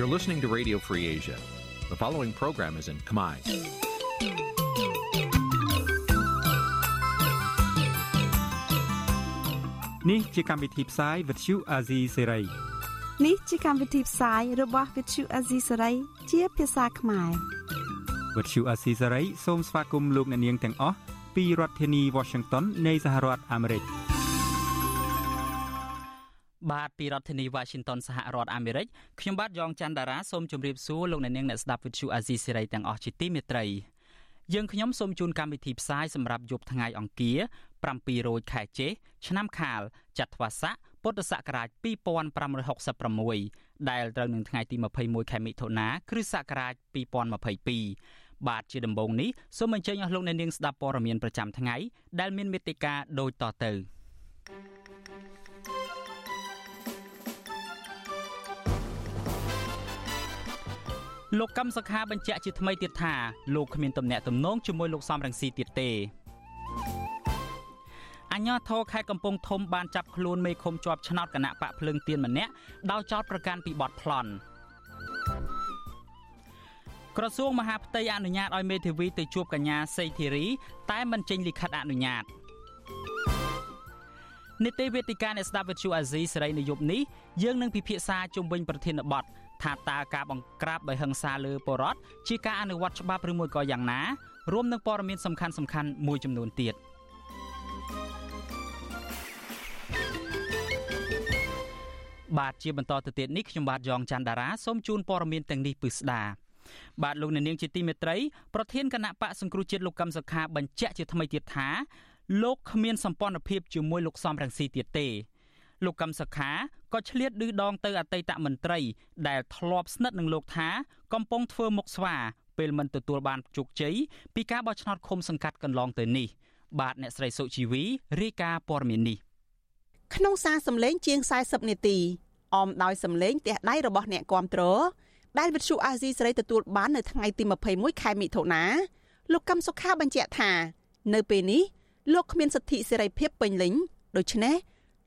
You're listening to Radio Free Asia. The following program is in Khmer. នេះជាកម្មវិធីផ្សាយ Vuthu Azizi Serai នេះជាកម្មវិធីផ្សាយរបស់ Vuthu Azizi Serai ជាភាសាខ្មែរ Vuthu Azizi Serai សូមស្វាគមន៍លោកអ្នកនាងទាំងអស់ពីរដ្ឋធានី Washington នៃសហរដ្ឋអាមេរិក បាទពីរដ្ឋធានី Washington សហរដ្ឋអាមេរិកខ្ញុំបាទយ៉ងច័ន្ទតារាសូមជម្រាបសួរលោកអ្នកនាងអ្នកស្ដាប់ Vuthu Azizi Serai ទាំងអស់ជាទីមេត្រីយើងខ្ញុំសូមជូនកម្មវិធីផ្សាយសម្រាប់យប់ថ្ងៃអង្គារ7រោចខែចេសឆ្នាំខាលចត្វាស័កពុទ្ធសករាជ2566ដែលត្រូវនឹងថ្ងៃទី21ខែមិថុនាគ្រិស្តសករាជ2022បាទជាដំបូងនេះសូមអញ្ជើញអស់លោកអ្នកនាងស្ដាប់ព័ត៌មានប្រចាំថ្ងៃដែលមានមេត្តាដូចតទៅ លោកកឹមសុខាបញ្ជាក់ជាថ្មីទៀតថាលោកគ្មានទំនាក់ទំនងជាមួយលោកសំរងស៊ីទៀតទេអញ្ញាធរខេត្តកំពង់ធំបានចាប់ខ្លួនមេឃុំជាប់ឆ្នោតគណៈបកភ្លើងទៀនម្នាក់ដោយចោទប្រកាន់ពីបទប្លន់ក្រសួងមហាផ្ទៃអនុញ្ញាតឲ្យមេធាវីទៅជួបកញ្ញាសេធីរី តែមិនចេញលិខិតអនុញ្ញាតនីតិវេទិកាអ្នកស្ដាប់វិទ្យុអាស៊ីសេរីនៅយប់នេះយើងនឹងពិភាក្សាជុំវិញប្រធានបទ ថាតើការបង្ក្រាបដោយហិង្សាលើពលរដ្ឋជាការអនុវត្តច្បាប់ឬមួយក៏យ៉ាងណារួមនឹងព័ត៌មានសំខាន់សំខាន់មួយចំនួនទៀតបាទជាបន្តទៅទៀតនេះខ្ញុំបាទយ៉ងច័ន្ទដារាសូមជូនព័ត៌មានទាំងនេះពិស្ដាបាទលោកអ្នកនាងជាទីមេត្រីប្រធានគណៈបកសង្គ្រោះជាតិលោកកឹមសុខាបញ្ជាក់ជាថ្មីទៀតថាលោកគ្មានសម្ព័ន្ធភាពជាមួយលោកសំរងស៊ីទៀតទេលោកកឹមសុខា ក៏ឆ្លៀតឌឺដងទៅអតីតមន្ត្រី ដែលធ្លាប់ស្និទ្ធនឹងលោកថា កំពុងធ្វើមុខស្វាពេលមិនទទួលបានជោគជ័យពីការបោះឆ្នោតឃុំសង្កាត់កន្លងទៅនេះបាទអ្នកស្រីសុជីវីរាយការណ៍ព័ត៌មាននេះក្នុងសារសម្លេងជាង40នាទីអមដោយសម្លេងទះដៃរបស់អ្នកគាំទ្រដែលវិទ្យុអាស៊ីសេរីទទួលបាននៅថ្ងៃទី21ខែមិថុនាលោកកឹមសុខាបញ្ជាក់ថា នៅពេលនេះលោកគ្មានសិទ្ធិសេរីភាពពេញលេញដូច្នេះ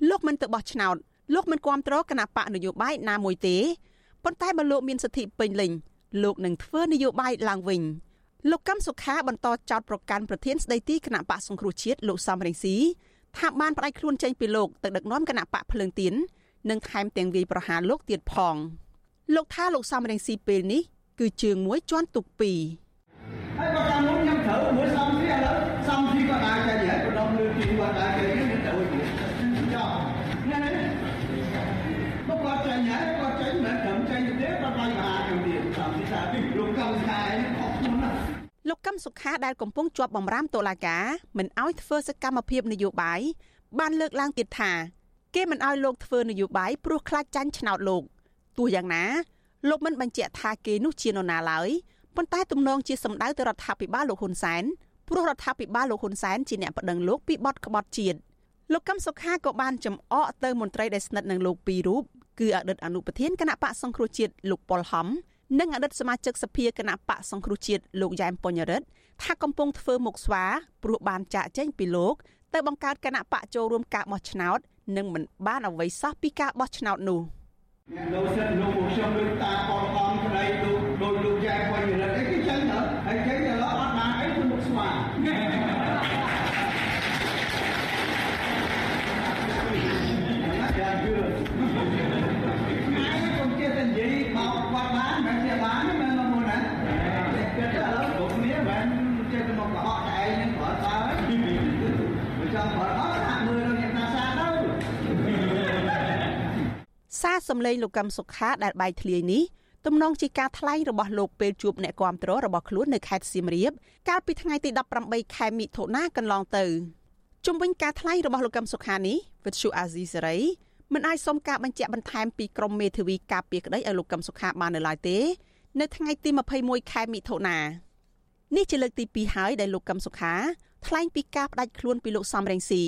លោកមិនទៅបោះឆ្នោត លោកមិនគ្រប់គ្រងគណៈបកនយោបាយណាមួយទេប៉ុន្តែបើលោកមានសិទ្ធិពេញលេញលោកនឹងធ្វើនយោបាយឡើងវិញលោកកឹមសុខាបន្តចោទប្រកាន់ប្រធានស្ដីទីគណៈបកសង្គ្រោះជាតិលោកសំរងស៊ីថាបានផ្ដាច់ខ្លួនចេញពីលោកទៅដឹកនាំគណៈបកភ្លើងទៀននិងថែមទាំងវាយប្រហារលោកទៀតផងលោកថាលោកសំរងស៊ីពេលនេះ គឺជើងមួយជន់ទុកពីរហើយបើតាមនោះខ្ញុំត្រូវមួយសំស៊ីឥឡូវសំស៊ីក៏ដើរចេញហើយក៏ដល់លើទីគាត់ដើរចេញខ្ញុំទៅវិញចុះណាមកគាត់ចេញហើយគាត់ចេញមិនត្រឹមចេញទេគាត់បាយមហាខ្ញុំទៀតសំស៊ីថាពីលោកកម្មស្កាយខុសខ្លួនណា លោកកឹមសុខាដែលកំពុងជាប់បំរាមតុលាការមិនអោយធ្វើសកម្មភាពនយោបាយបានលើកឡើងទៀតថា គេមិនអោយលោកធ្វើនយោបាយព្រោះខ្លាចចាញ់ឆ្នោតលោកទោះយ៉ាងណាលោកមិនបញ្ជាក់ថាគេនោះជានរណាឡើយប៉ុន្តែទំនងជាសម្ដៅទៅរដ្ឋាភិបាលលោកហ៊ុនសែនព្រោះរដ្ឋាភិបាលលោកហ៊ុនសែនជាអ្នកប្តឹងលោកពីបទក្បត់ជាតិលោកកឹមសុខាក៏បានចំអកទៅមន្ត្រីដែលស្និទ្ធនឹងលោកពីររូបគឺអតីតអនុប្រធានគណៈបកសង្គ្រោះជាតិលោកប៉ុលហំ និងអតីតសមាជិកសភាគណៈបកសង្គ្រោះជាតិលោកយ៉ែមពញ្ញរិទ្ធថាកំពុងធ្វើមុខស្វាព្រោះបានចាក់ចែងពីលោកទៅបង្កើតគណៈបកចូលរួមការបោះឆ្នោតនិងមិនបានអ្វីសោះពីការបោះឆ្នោតនោះអ្នកលោកសិទ្ធិលោកពួកខ្ញុំលើកតាបល សារសម្លេងលោកកឹមសុខាដែលបែកធ្លាយនេះទំនងជាការថ្លែងរបស់លោកពេលជួបអ្នកគាំទ្ររបស់ខ្លួននៅខេត្តសៀមរាបកាលពីថ្ងៃទី18ខែមិថុនាកន្លងទៅជុំវិញការថ្លែងរបស់លោកកឹមសុខានេះវិទ្យុអាស៊ីសេរីមិនអាចសុំការបញ្ជាក់បន្ថែមពីក្រមមេធាវីការពារក្តីឲ្យលោកកឹមសុខាបាននៅឡើយទេ នៅថ្ងៃទី21ខែមិថុនានេះជាលើកទី2ហើយដែលលោកកឹមសុខាថ្លែងពីការផ្ដាច់ខ្លួនពីលោកសំរងស៊ី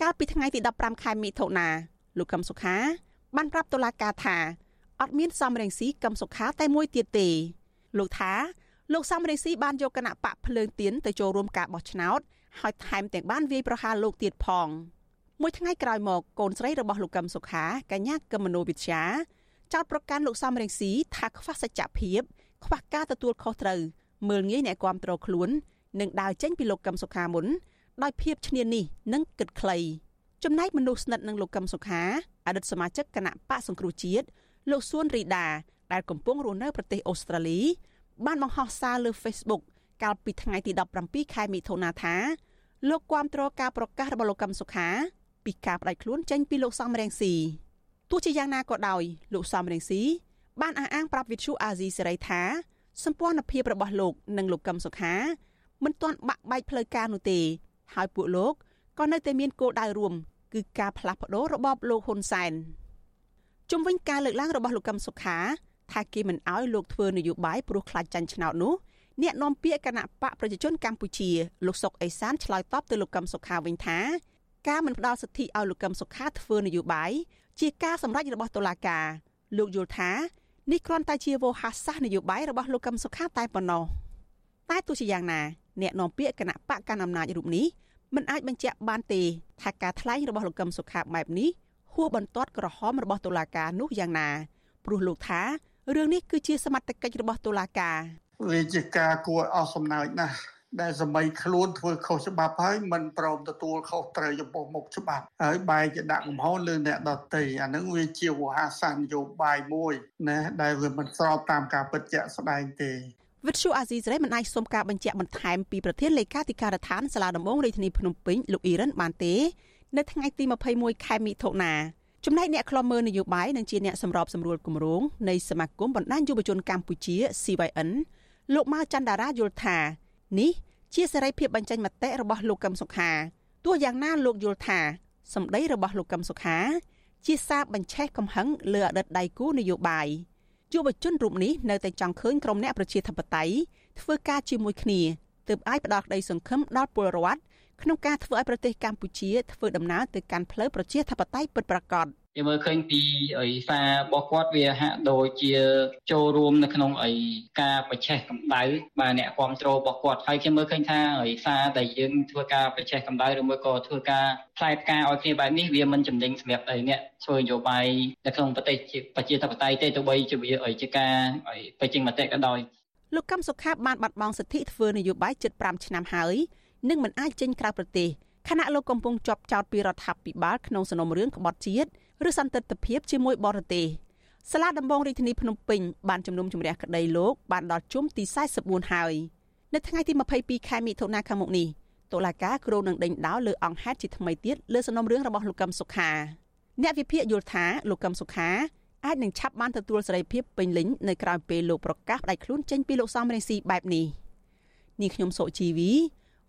កាលពីថ្ងៃទី15ខែមិថុនាលោកកឹមសុខា បានប្រាប់តុលាការថាអត់មានសំរងស៊ីកឹមសុខាតែមួយទៀតទេលោកថាលោកសំរងស៊ីបានយកគណៈបកភ្លើងទៀនទៅចូលរួមការបោះឆ្នោតហើយថែមទាំងបានវាយប្រហារលោកទៀតផងមួយថ្ងៃក្រោយមកកូនស្រីរបស់លោកកឹមសុខាកញ្ញាកឹមមនោវិជ្ជាចោទប្រកាន់លោកសំរងស៊ីថាខ្វះសច្ចភាពខ្វះការទទួលខុសត្រូវមើលងាយអ្នកគាំទ្រខ្លួន និងដើរចេញពីលោកកឹមសុខាមុនដោយភាពឈ្នានីសនិងគិតខ្លី ចំណែកមនុស្សស្និទ្ធនឹងលោកកឹមសុខាអតីតសមាជិកគណៈបកសង្គ្រោះជាតិលោកសួនរីដាដែលកំពុងរស់នៅប្រទេសអូស្ត្រាលី បានបង្ហោះសារលើ Facebook កាលពីថ្ងៃទី17ខែមិថុនាថាលោកគាំទ្រការប្រកាសរបស់លោកកឹមសុខាពីការបដិខ្លួនចេញពីលោកសំរងស៊ីទោះជាយ៉ាងណាក៏ដោយលោកសំរងស៊ីបានអះអាងប្រាប់វិទ្យុអាស៊ីសេរីថាសម្ព័ន្ធភាពរបស់លោកនិងលោកកឹមសុខាមិនទាន់បាក់បែកផ្លូវការនោះទេ ហើយពួកលោកក៏នៅតែមានគោលដៅរួម គឺការផ្លាស់ប្ដូររបបលោកហ៊ុនសែនជុំវិញការលើកឡើងរបស់លោកកឹមសុខាថាគេមិនអោយលោកធ្វើនយោបាយព្រោះខ្លាចចាញ់ឆ្នោតនោះអ្នកនាំពាក្យគណៈបកប្រជាជនកម្ពុជាលោកសុកអេសានឆ្លើយតបទៅលោកកឹមសុខាវិញថាការមិនផ្ដល់សិទ្ធិឲ្យលោកកឹមសុខាធ្វើនយោបាយជាការសម្រេចរបស់តុលាការលោកយល់ថានេះគ្រាន់តែជាវោហារសាស្ត្រនយោបាយរបស់លោកកឹមសុខាតែប៉ុណ្ណោះតែទោះជាយ៉ាងណាអ្នកនាំពាក្យគណៈបកកណ្ដាលអំណាចរូបនេះ មិនអាចបញ្ជាក់បានទេថាការថ្លែងរបស់លោកកឹមសុខាបែបនេះហួសបន្ទាត់ក្រហមរបស់តុលាការនោះយ៉ាងណាព្រោះលោកថារឿងនេះគឺជាសមត្ថកិច្ចរបស់តុលាការវាជាការគួរអស់សំណើចណាស់ដែលសម័យខ្លួនធ្វើខុសច្បាប់ហើយមិនព្រមទទួលខុសត្រូវចំពោះមុខច្បាប់ហើយបែរជាដាក់កំហុសលើអ្នកដទៃអានឹងវាជាវោហារសាស្ត្រនយោបាយមួយណាដែលវាមិនស្របតាមការពិតជាក់ស្ដែងទេ វិទ្យុអាស៊ីសេរីមិនអាចសុំការបញ្ជាក់បន្ថែមពីប្រធានលេខាធិការដ្ឋានសាលាដំបងរាជធានីភ្នំពេញលោកអ៊ីរ៉ានបានទេ នៅថ្ងៃទី21ខែមិថុនាចំណែកអ្នកខ្លំមើលនយោបាយនិងជាអ្នកសម្របសម្រួលគម្រោងនៃសមាគមបណ្ដាញយុវជនកម្ពុជា CYN លោកម៉ៅច័ន្ទតារាយល់ថានេះជាសេរីភាពបញ្ចេញមតិរបស់លោកកឹមសុខាទោះយ៉ាងណាលោកយល់ថាសម្ដីរបស់លោកកឹមសុខា ជាសារបញ្ឆេះកំហឹងលើអតីតដៃគូនយោបាយ យុវជនរូបនេះនៅតែចង់ឃើញក្រុមអ្នកប្រជាធិបតេយ្យធ្វើការជាមួយគ្នាទើបអាចផ្ដល់ក្តីសង្ឃឹមដល់ពលរដ្ឋក្នុងការធ្វើឲ្យប្រទេសកម្ពុជាធ្វើដំណើរទៅកាន់ផ្លូវប្រជាធិបតេយ្យពិតប្រាកដ គេមើលឃើញពីអីសាររបស់គាត់វាហាក់ដូចជាចូលរួមនៅក្នុងអីការប្រឆេះកម្ដៅបាទអ្នកគ្រប់គ្រងរបស់គាត់ហើយខ្ញុំមើលឃើញថាអីសារដែលយើងធ្វើការប្រឆេះកម្ដៅឬមួយក៏ធ្វើការផ្លែផ្កាឲ្យគ្នាបែបនេះវាមិនចំណេញសម្រាប់អីអ្នកធ្វើនយោបាយនៅក្នុងប្រទេសប្រជាធិបតេយ្យទេទោះបីជាវាអីជាការបញ្ចេញមតិក៏ដោយលោកកឹមសុខាបានបាត់បង់សិទ្ធិធ្វើនយោបាយជិត5ឆ្នាំហើយនិងមិនអាចចេញក្រៅប្រទេសខណៈលោកកំពុងជាប់ចោតពីរដ្ឋាភិបាលក្នុងសំណុំរឿងក្បត់ជាតិ ឬសន្តិទ្ធភាពជាមួយបរទេសសាលាដំបងរាជធានីភ្នំពេញបានជំនុំជម្រះក្តីលោកបានដល់ជុំទី44ហើយនៅថ្ងៃទី22ខែមិថុនាខាងមុខនេះតុលាការគ្រោងនឹងដេញដោលលើអង្គហេតុជាថ្មីទៀតលើសំណុំរឿងរបស់លោកកឹមសុខាអ្នកវិភាគយល់ថាលោកកឹមសុខាអាចនឹងឆាប់បានទទួលសេរីភាពពេញលេញនៅក្រៅពេលលោកប្រកាសផ្ដាច់ខ្លួនចេញពីលោកសំរងស៊ីបែបនេះនាងខ្ញុំសុជីវី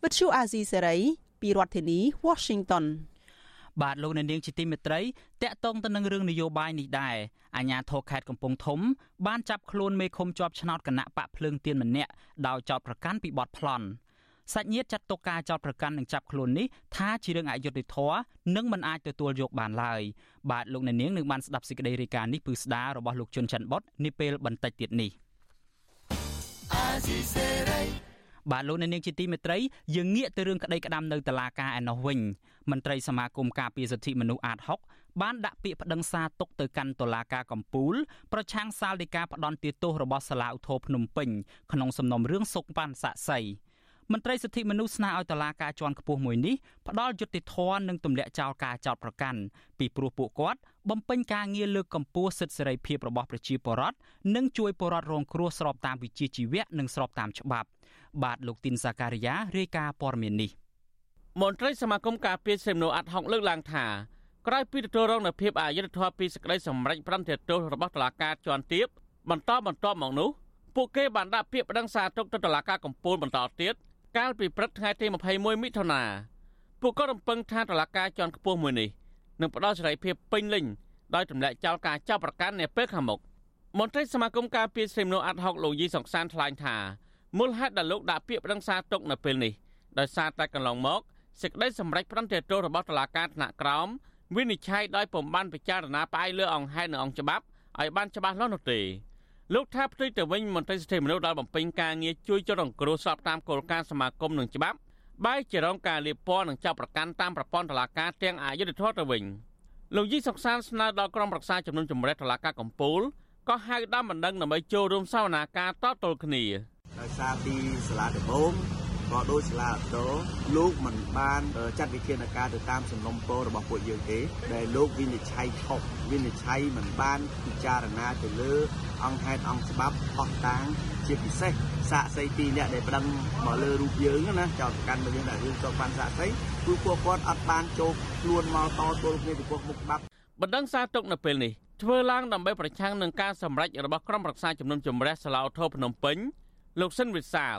វិទ្យុអាស៊ីសេរីពីរដ្ឋធានី Washington បាទលោកអ្នកនាងជាទីមេត្រីតកតងទៅនឹងរឿងនយោបាយនេះដែរអាជ្ញាធរខេត្តកំពង់ធំ បានចាប់ខ្លួនមេឃុំជាប់ឆ្នោតគណៈបកភ្លើងទៀនម្នាក់ដោយចោទប្រកាន់ពីបទប្លន់សាច់ញាតិចាត់ទុកការចោទប្រកាន់និងចាប់ខ្លួននេះថាជារឿងអយុត្តិធម៌និងមិនអាចទទួលយកបានឡើយបាទលោកអ្នកនាងនឹងបានស្ដាប់សេចក្តីរាយការណ៍នេះពឺស្ដាររបស់លោកជុនច័ន្ទបុតនាពេលបន្តិចទៀតនេះ បាទលោកអ្នកនាងជាទីមេត្រីយើងងាកទៅរឿងក្តីក្តាំនៅតុលាការឯណោះវិញមន្ត្រីសមាគមការពារសិទ្ធិមនុស្សអាត6បានដាក់ពាក្យប្តឹងសារទុកទៅកាន់តុលាការកំពូលប្រឆាំងសាលដីកាផ្ដន់ទោសរបស់សាលាឧទ្ធរភ្នំពេញក្នុងសំណុំរឿងសុកប៉ាន់សាក់សីមន្ត្រីសិទ្ធិមនុស្សស្នើឲ្យតុលាការជាន់ខ្ពស់មួយនេះផ្ដល់យុត្តិធម៌និងទម្លាក់ចោលការចោទប្រកាន់ពីព្រោះពួកគាត់បំពេញការងារលើកកម្ពស់សិទ្ធិសេរីភាពរបស់ប្រជាពលរដ្ឋនិងជួយពលរដ្ឋរងគ្រោះស្របតាមវិជ្ជាជីវៈនិងស្របតាមច្បាប់ បាទលោកទីនសាការីយ៉ារាយការណ៍ព័ត៌មាននេះមន្ត្រីសមាគមការពារសិទ្ធិមនុស្សអាត់ហុកលើកឡើងថាក្រោយពីទទួលរងនូវភាពអយុត្តិធម៌ពីសេចក្តីសម្រេចប្រន្ទាទោសរបស់តុលាការជាន់ទាបបន្តបន្ទាប់មកនោះពួកគេបានដាក់ពាក្យប្តឹងសារទុកទៅតុលាការកំពូលបន្តទៀតកាលពីព្រឹកថ្ងៃទី21មិថុនាពួកគាត់រំពឹងថាតុលាការជាន់ខ្ពស់មួយនេះនឹងផ្ដល់សេរីភាពពេញលេញដោយទម្លាក់ចោលការចាប់ប្រកាន់នាពេលខាងមុខមន្ត្រីសមាគមការពារសិទ្ធិមនុស្សអាត់ហុកលោកយីសុកសានថ្លែងថា មូលហេតុដែលលោកដាក់ពាក្យប្តឹងសារទុកនៅពេលនេះដោយសារតែកន្លងមកសេចក្តីសម្រេចប្រន្ទាទោសរបស់តុលាការថ្នាក់ក្រោមវិនិច្ឆ័យដោយពំបានពិចារណាផ្អែកលើអង្គហេតុនិងអង្គច្បាប់ឲ្យបានច្បាស់លាស់នោះទេលោកថាផ្ទុយទៅវិញមន្ត្រីសិទ្ធិមនុស្សដែលបំពេញការងារជួយចុះរងគ្រោះស្របតាមគោលការណ៍សមាគមនិងច្បាប់បែរជារងការលៀបពណ៌និងចាប់ប្រកាន់តាមប្រព័ន្ធតុលាការទាំងអយុធធម៌ទៅវិញលោកយីសុកសានស្នើដល់ក្រុមប្រឹក្សាជំនុំជម្រះតុលាការកំពូលក៏ហៅដើមបណ្ដឹងដើម្បីចូលរួមសវនាការតទល់គ្នា ដោយសារទីសាលាដំបងក៏ដោយសាលាតោលោកមិនបានចាត់វិធានការទៅតាមសំណុំពររបស់ពួកយើងទេដែលលោកវិនិច្ឆ័យខុសវិនិច្ឆ័យមិនបានពិចារណាទៅលើអង្គហេតុអង្គច្បាប់ផុសតាងជាពិសេសសាកសីពីរអ្នកដែលប្រឹងមកលើរូបយើងណាចោតកាន់មកយើងថារឿងចោតបានសាកសីគឺពួកគាត់អត់បានចូលខ្លួនមកតទល់គ្នាចំពោះមុខច្បាប់បណ្ដឹងសារទុកនៅពេលនេះធ្វើឡើងដើម្បីប្រឆាំងនឹងការសម្រេចរបស់ក្រុមប្រឹក្សាជំនុំជម្រះសាឡាវថោភ្នំពេញ លោកសិនវិសាល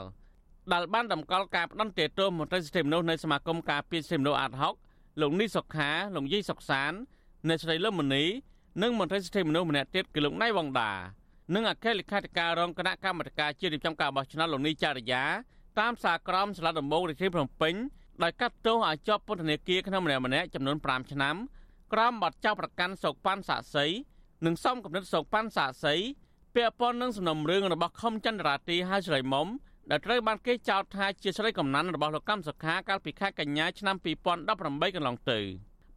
ដែលបានតម្កល់ការផ្ដន់ទោសមន្ត្រីសិទ្ធិមនុស្សនៃសមាគមការពារសិទ្ធិមនុស្សអាត់ហុកលោកនីសុខាលោកយីសុកសានអ្នកស្រីលឹមមនីនិងមន្ត្រីសិទ្ធិមនុស្សម្នាក់ទៀតគឺលោកណៃវងដានិងអគ្គលេខាធិការរងគណៈកម្មាធិការជាតិរៀបចំការបោះឆ្នោតលោកនីចារយាតាមសារក្រមសាលាដំបងរាជធានីភ្នំពេញដោយកាត់ទោសឲ្យជាប់ពន្ធនាគារក្នុងម្នាក់ម្នាក់ចំនួន5ឆ្នាំក្រោមបទចោទប្រកាន់សោកប៉ាន់សាក់សីនិងសំគំនិតសោកប៉ាន់សាក់សី ពាក់ព័ន្ធនឹងសំណុំរឿងរបស់ខុំចន្ទរាទីហើយស្រីមុំដែលត្រូវបានគេចោទថាជាស្រីកំណាន់របស់លោកកម្មសុខាកាលពីខែកញ្ញាឆ្នាំ2018កន្លងទៅ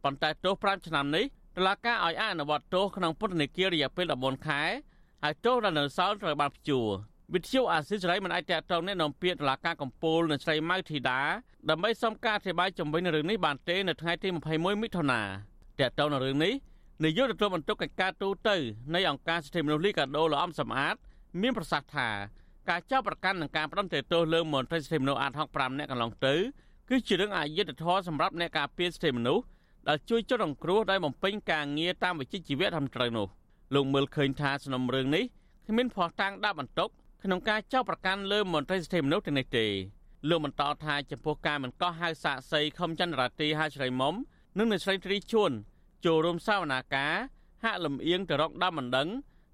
ប៉ុន្តែទោស5ឆ្នាំនេះតុលាការឲ្យអនុវត្តទោសក្នុងពន្ធនាគាររយៈពេល14ខែហើយទោសដែលនៅសល់ត្រូវបានព្យួរវិទ្យុអាស៊ីសេរីមិនអាចតតងអ្នកនាំពាក្យតុលាការកំពូលនៅស្រីម៉ៅធីតាដើម្បីសុំការអធិប្បាយជំវិញនឹងរឿងនេះបានទេនៅថ្ងៃទី21មិថុនាតតងនឹងរឿងនេះ នាយកទទួលបន្ទុកកិច្ចការទូតទៅនៃអង្គការសិទ្ធិមនុស្សលីកាដូលោកអំសំអាត មានប្រសាសន៍ថាការចាប់ប្រកាន់និងការផ្ដន្ទាទោសលើមន្ត្រីសិទ្ធិមនុស្សអាត65នាក់កន្លងទៅគឺជារឿងអយុត្តិធម៌សម្រាប់អ្នកការពារសិទ្ធិមនុស្សដែលជួយចុះរងគ្រោះដោយបំពេញការងារតាមវិជ្ជាជីវៈធម្មត្រូវនោះលោកមើលឃើញថាសំណុំរឿងនេះគ្មានភ័ស្តុតាងដាក់បន្ទុកក្នុងការចាប់ប្រកាន់លើមន្ត្រីសិទ្ធិមនុស្សទាំងនេះទេលោកបន្តថាចំពោះការមិនកោះហៅសាកសីខំចន្ទរាទីហើយស្រីមុំនិងអ្នកស្រីត្រីជួន ចូលរួមសវនាការហាក់លំអៀងទៅរកដំមិនដឹង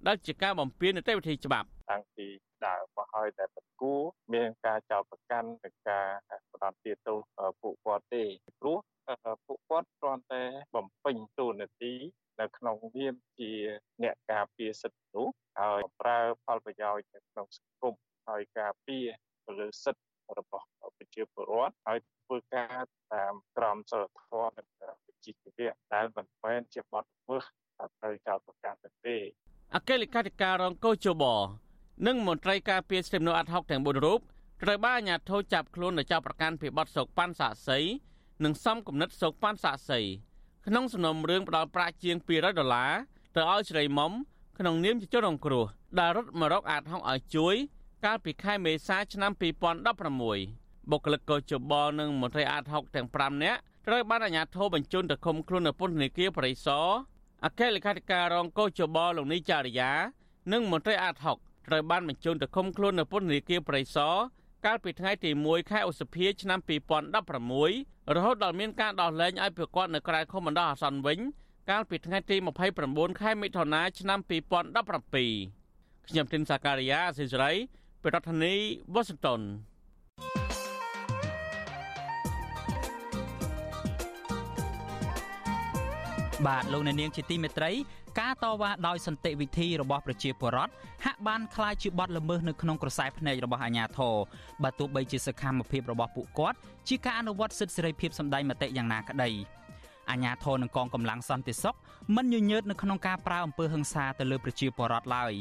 ដែលជាការបំពាននីតិវិធីច្បាប់តាំងពីដើមមកហើយតែបង្គួរមានការចោទប្រកាន់និងការបដិសេធទោសពួកគាត់ទេព្រោះពួកគាត់គ្រាន់តែបំពេញតួនាទីនៅក្នុងនាមជាអ្នកការពារសិទ្ធិមនុស្សហើយប្រើផលប្រយោជន៍នៅក្នុងសង្គមហើយការពារទៅលើសិទ្ធិរបស់ប្រជាពលរដ្ឋហើយធ្វើការតាមក្រមសីលធម៌និងវិ ជ្ជាជីវៈដែលមិនមែនជាបទល្មើសត្រូវចោទប្រកាន់ទេអគ្គលេខាធិការរងកោជបនិងមន្ត្រីការពារសិទ្ធិមនុស្សអាត់ហុកទាំង4រូបត្រូវបានអាជ្ញាធរចាប់ខ្លួនដោយចាប់ប្រកាន់ពីបទសោកប៉ាន់សាក់សីនិងសំគំនិតសោកប៉ាន់សាក់សីក្នុងសំណុំរឿងផ្ដាល់ប្រាក់ជាង200ដុល្លារទៅឲ្យស្រីមុំក្នុងនាមជាជនរងគ្រោះដែលរត់មករកអាតហុងឲ្យជួយ កាលពីខែមេសាឆ្នាំ2016បុគ្គលិកកោជបនិងមន្ត្រីអាតហុកទាំង5នាក់ ត្រូវបានអាជ្ញាធរបញ្ជូនទៅឃុំខ្លួននៅពន្ធនាគារបរិសរអគ្គលេខាធិការរងកោជបលោកនីចារិយានិងមន្ត្រីអាតហុកត្រូវបានបញ្ជូនទៅឃុំខ្លួននៅពន្ធនាគារព្រៃសរកាលពីថ្ងៃទី1ខែឧសភាឆ្នាំ2016រហូតដល់មានការដោះលែងឲ្យប្រកាសនៅក្រៅឃុំបណ្ដោះអាសន្នវិញកាលពីថ្ងៃទី29ខែមិថុនាឆ្នាំ2017ខ្ញុំទីនសាការីយ៉ាអសិរ័យប្រធានាធិបតី Washington បាទលោកអ្នកនាងជាទីមេត្រីការតវ៉ាដោយសន្តិវិធីរបស់ប្រជាពលរដ្ឋហាក់បានคล้ายជាបទល្មើសនៅក្នុងក្រសែភ្នែករបស់អាជ្ញាធរបើទោះបីជាសកម្មភាពរបស់ពួកគាត់ជាការអនុវត្តសិទ្ធិសេរីភាពសម្ដែងមតិយ៉ាងណាក្តីអាជ្ញាធរនិងកងកម្លាំងសន្តិសុខមិនញញើតនៅក្នុងការប្រើអំពើហិង្សាទៅលើប្រជាពលរដ្ឋឡើយ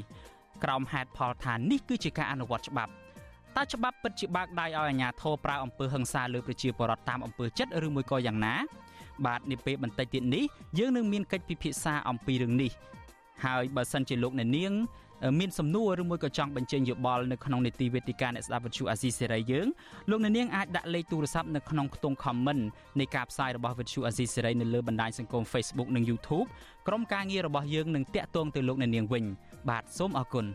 ក្រោមហេតុផលថានេះគឺជាការអនុវត្តច្បាប់តើច្បាប់ពិតជាបើកដៃឲ្យអាជ្ញាធរប្រើអំពើហិង្សាលើប្រជាពលរដ្ឋតាមអំពើចិត្តឬមួយក៏យ៉ាងណា បាទនាពេលបន្តិចទៀតនេះយើងនឹងមានកិច្ចពិភាក្សាអំពីរឿងនេះហើយបើសិនជាលោកអ្នកនាងមានសំណួរឬមួយក៏ចង់បញ្ចេញយោបល់នៅក្នុងនីតិវេទិកាអ្នកស្ដាប់វិទ្យុអាស៊ីសេរីយើងលោកអ្នកនាងអាចដាក់លេខទូរស័ព្ទនៅក្នុងខ្ទង់ comment នៃការផ្សាយរបស់វិទ្យុអាស៊ីសេរីនៅលើបណ្ដាញសង្គម Facebook និង YouTube ក្រុមការងាររបស់យើងនឹងតាក់ទងទៅលោកអ្នកនាងវិញបាទសូមអរគុណ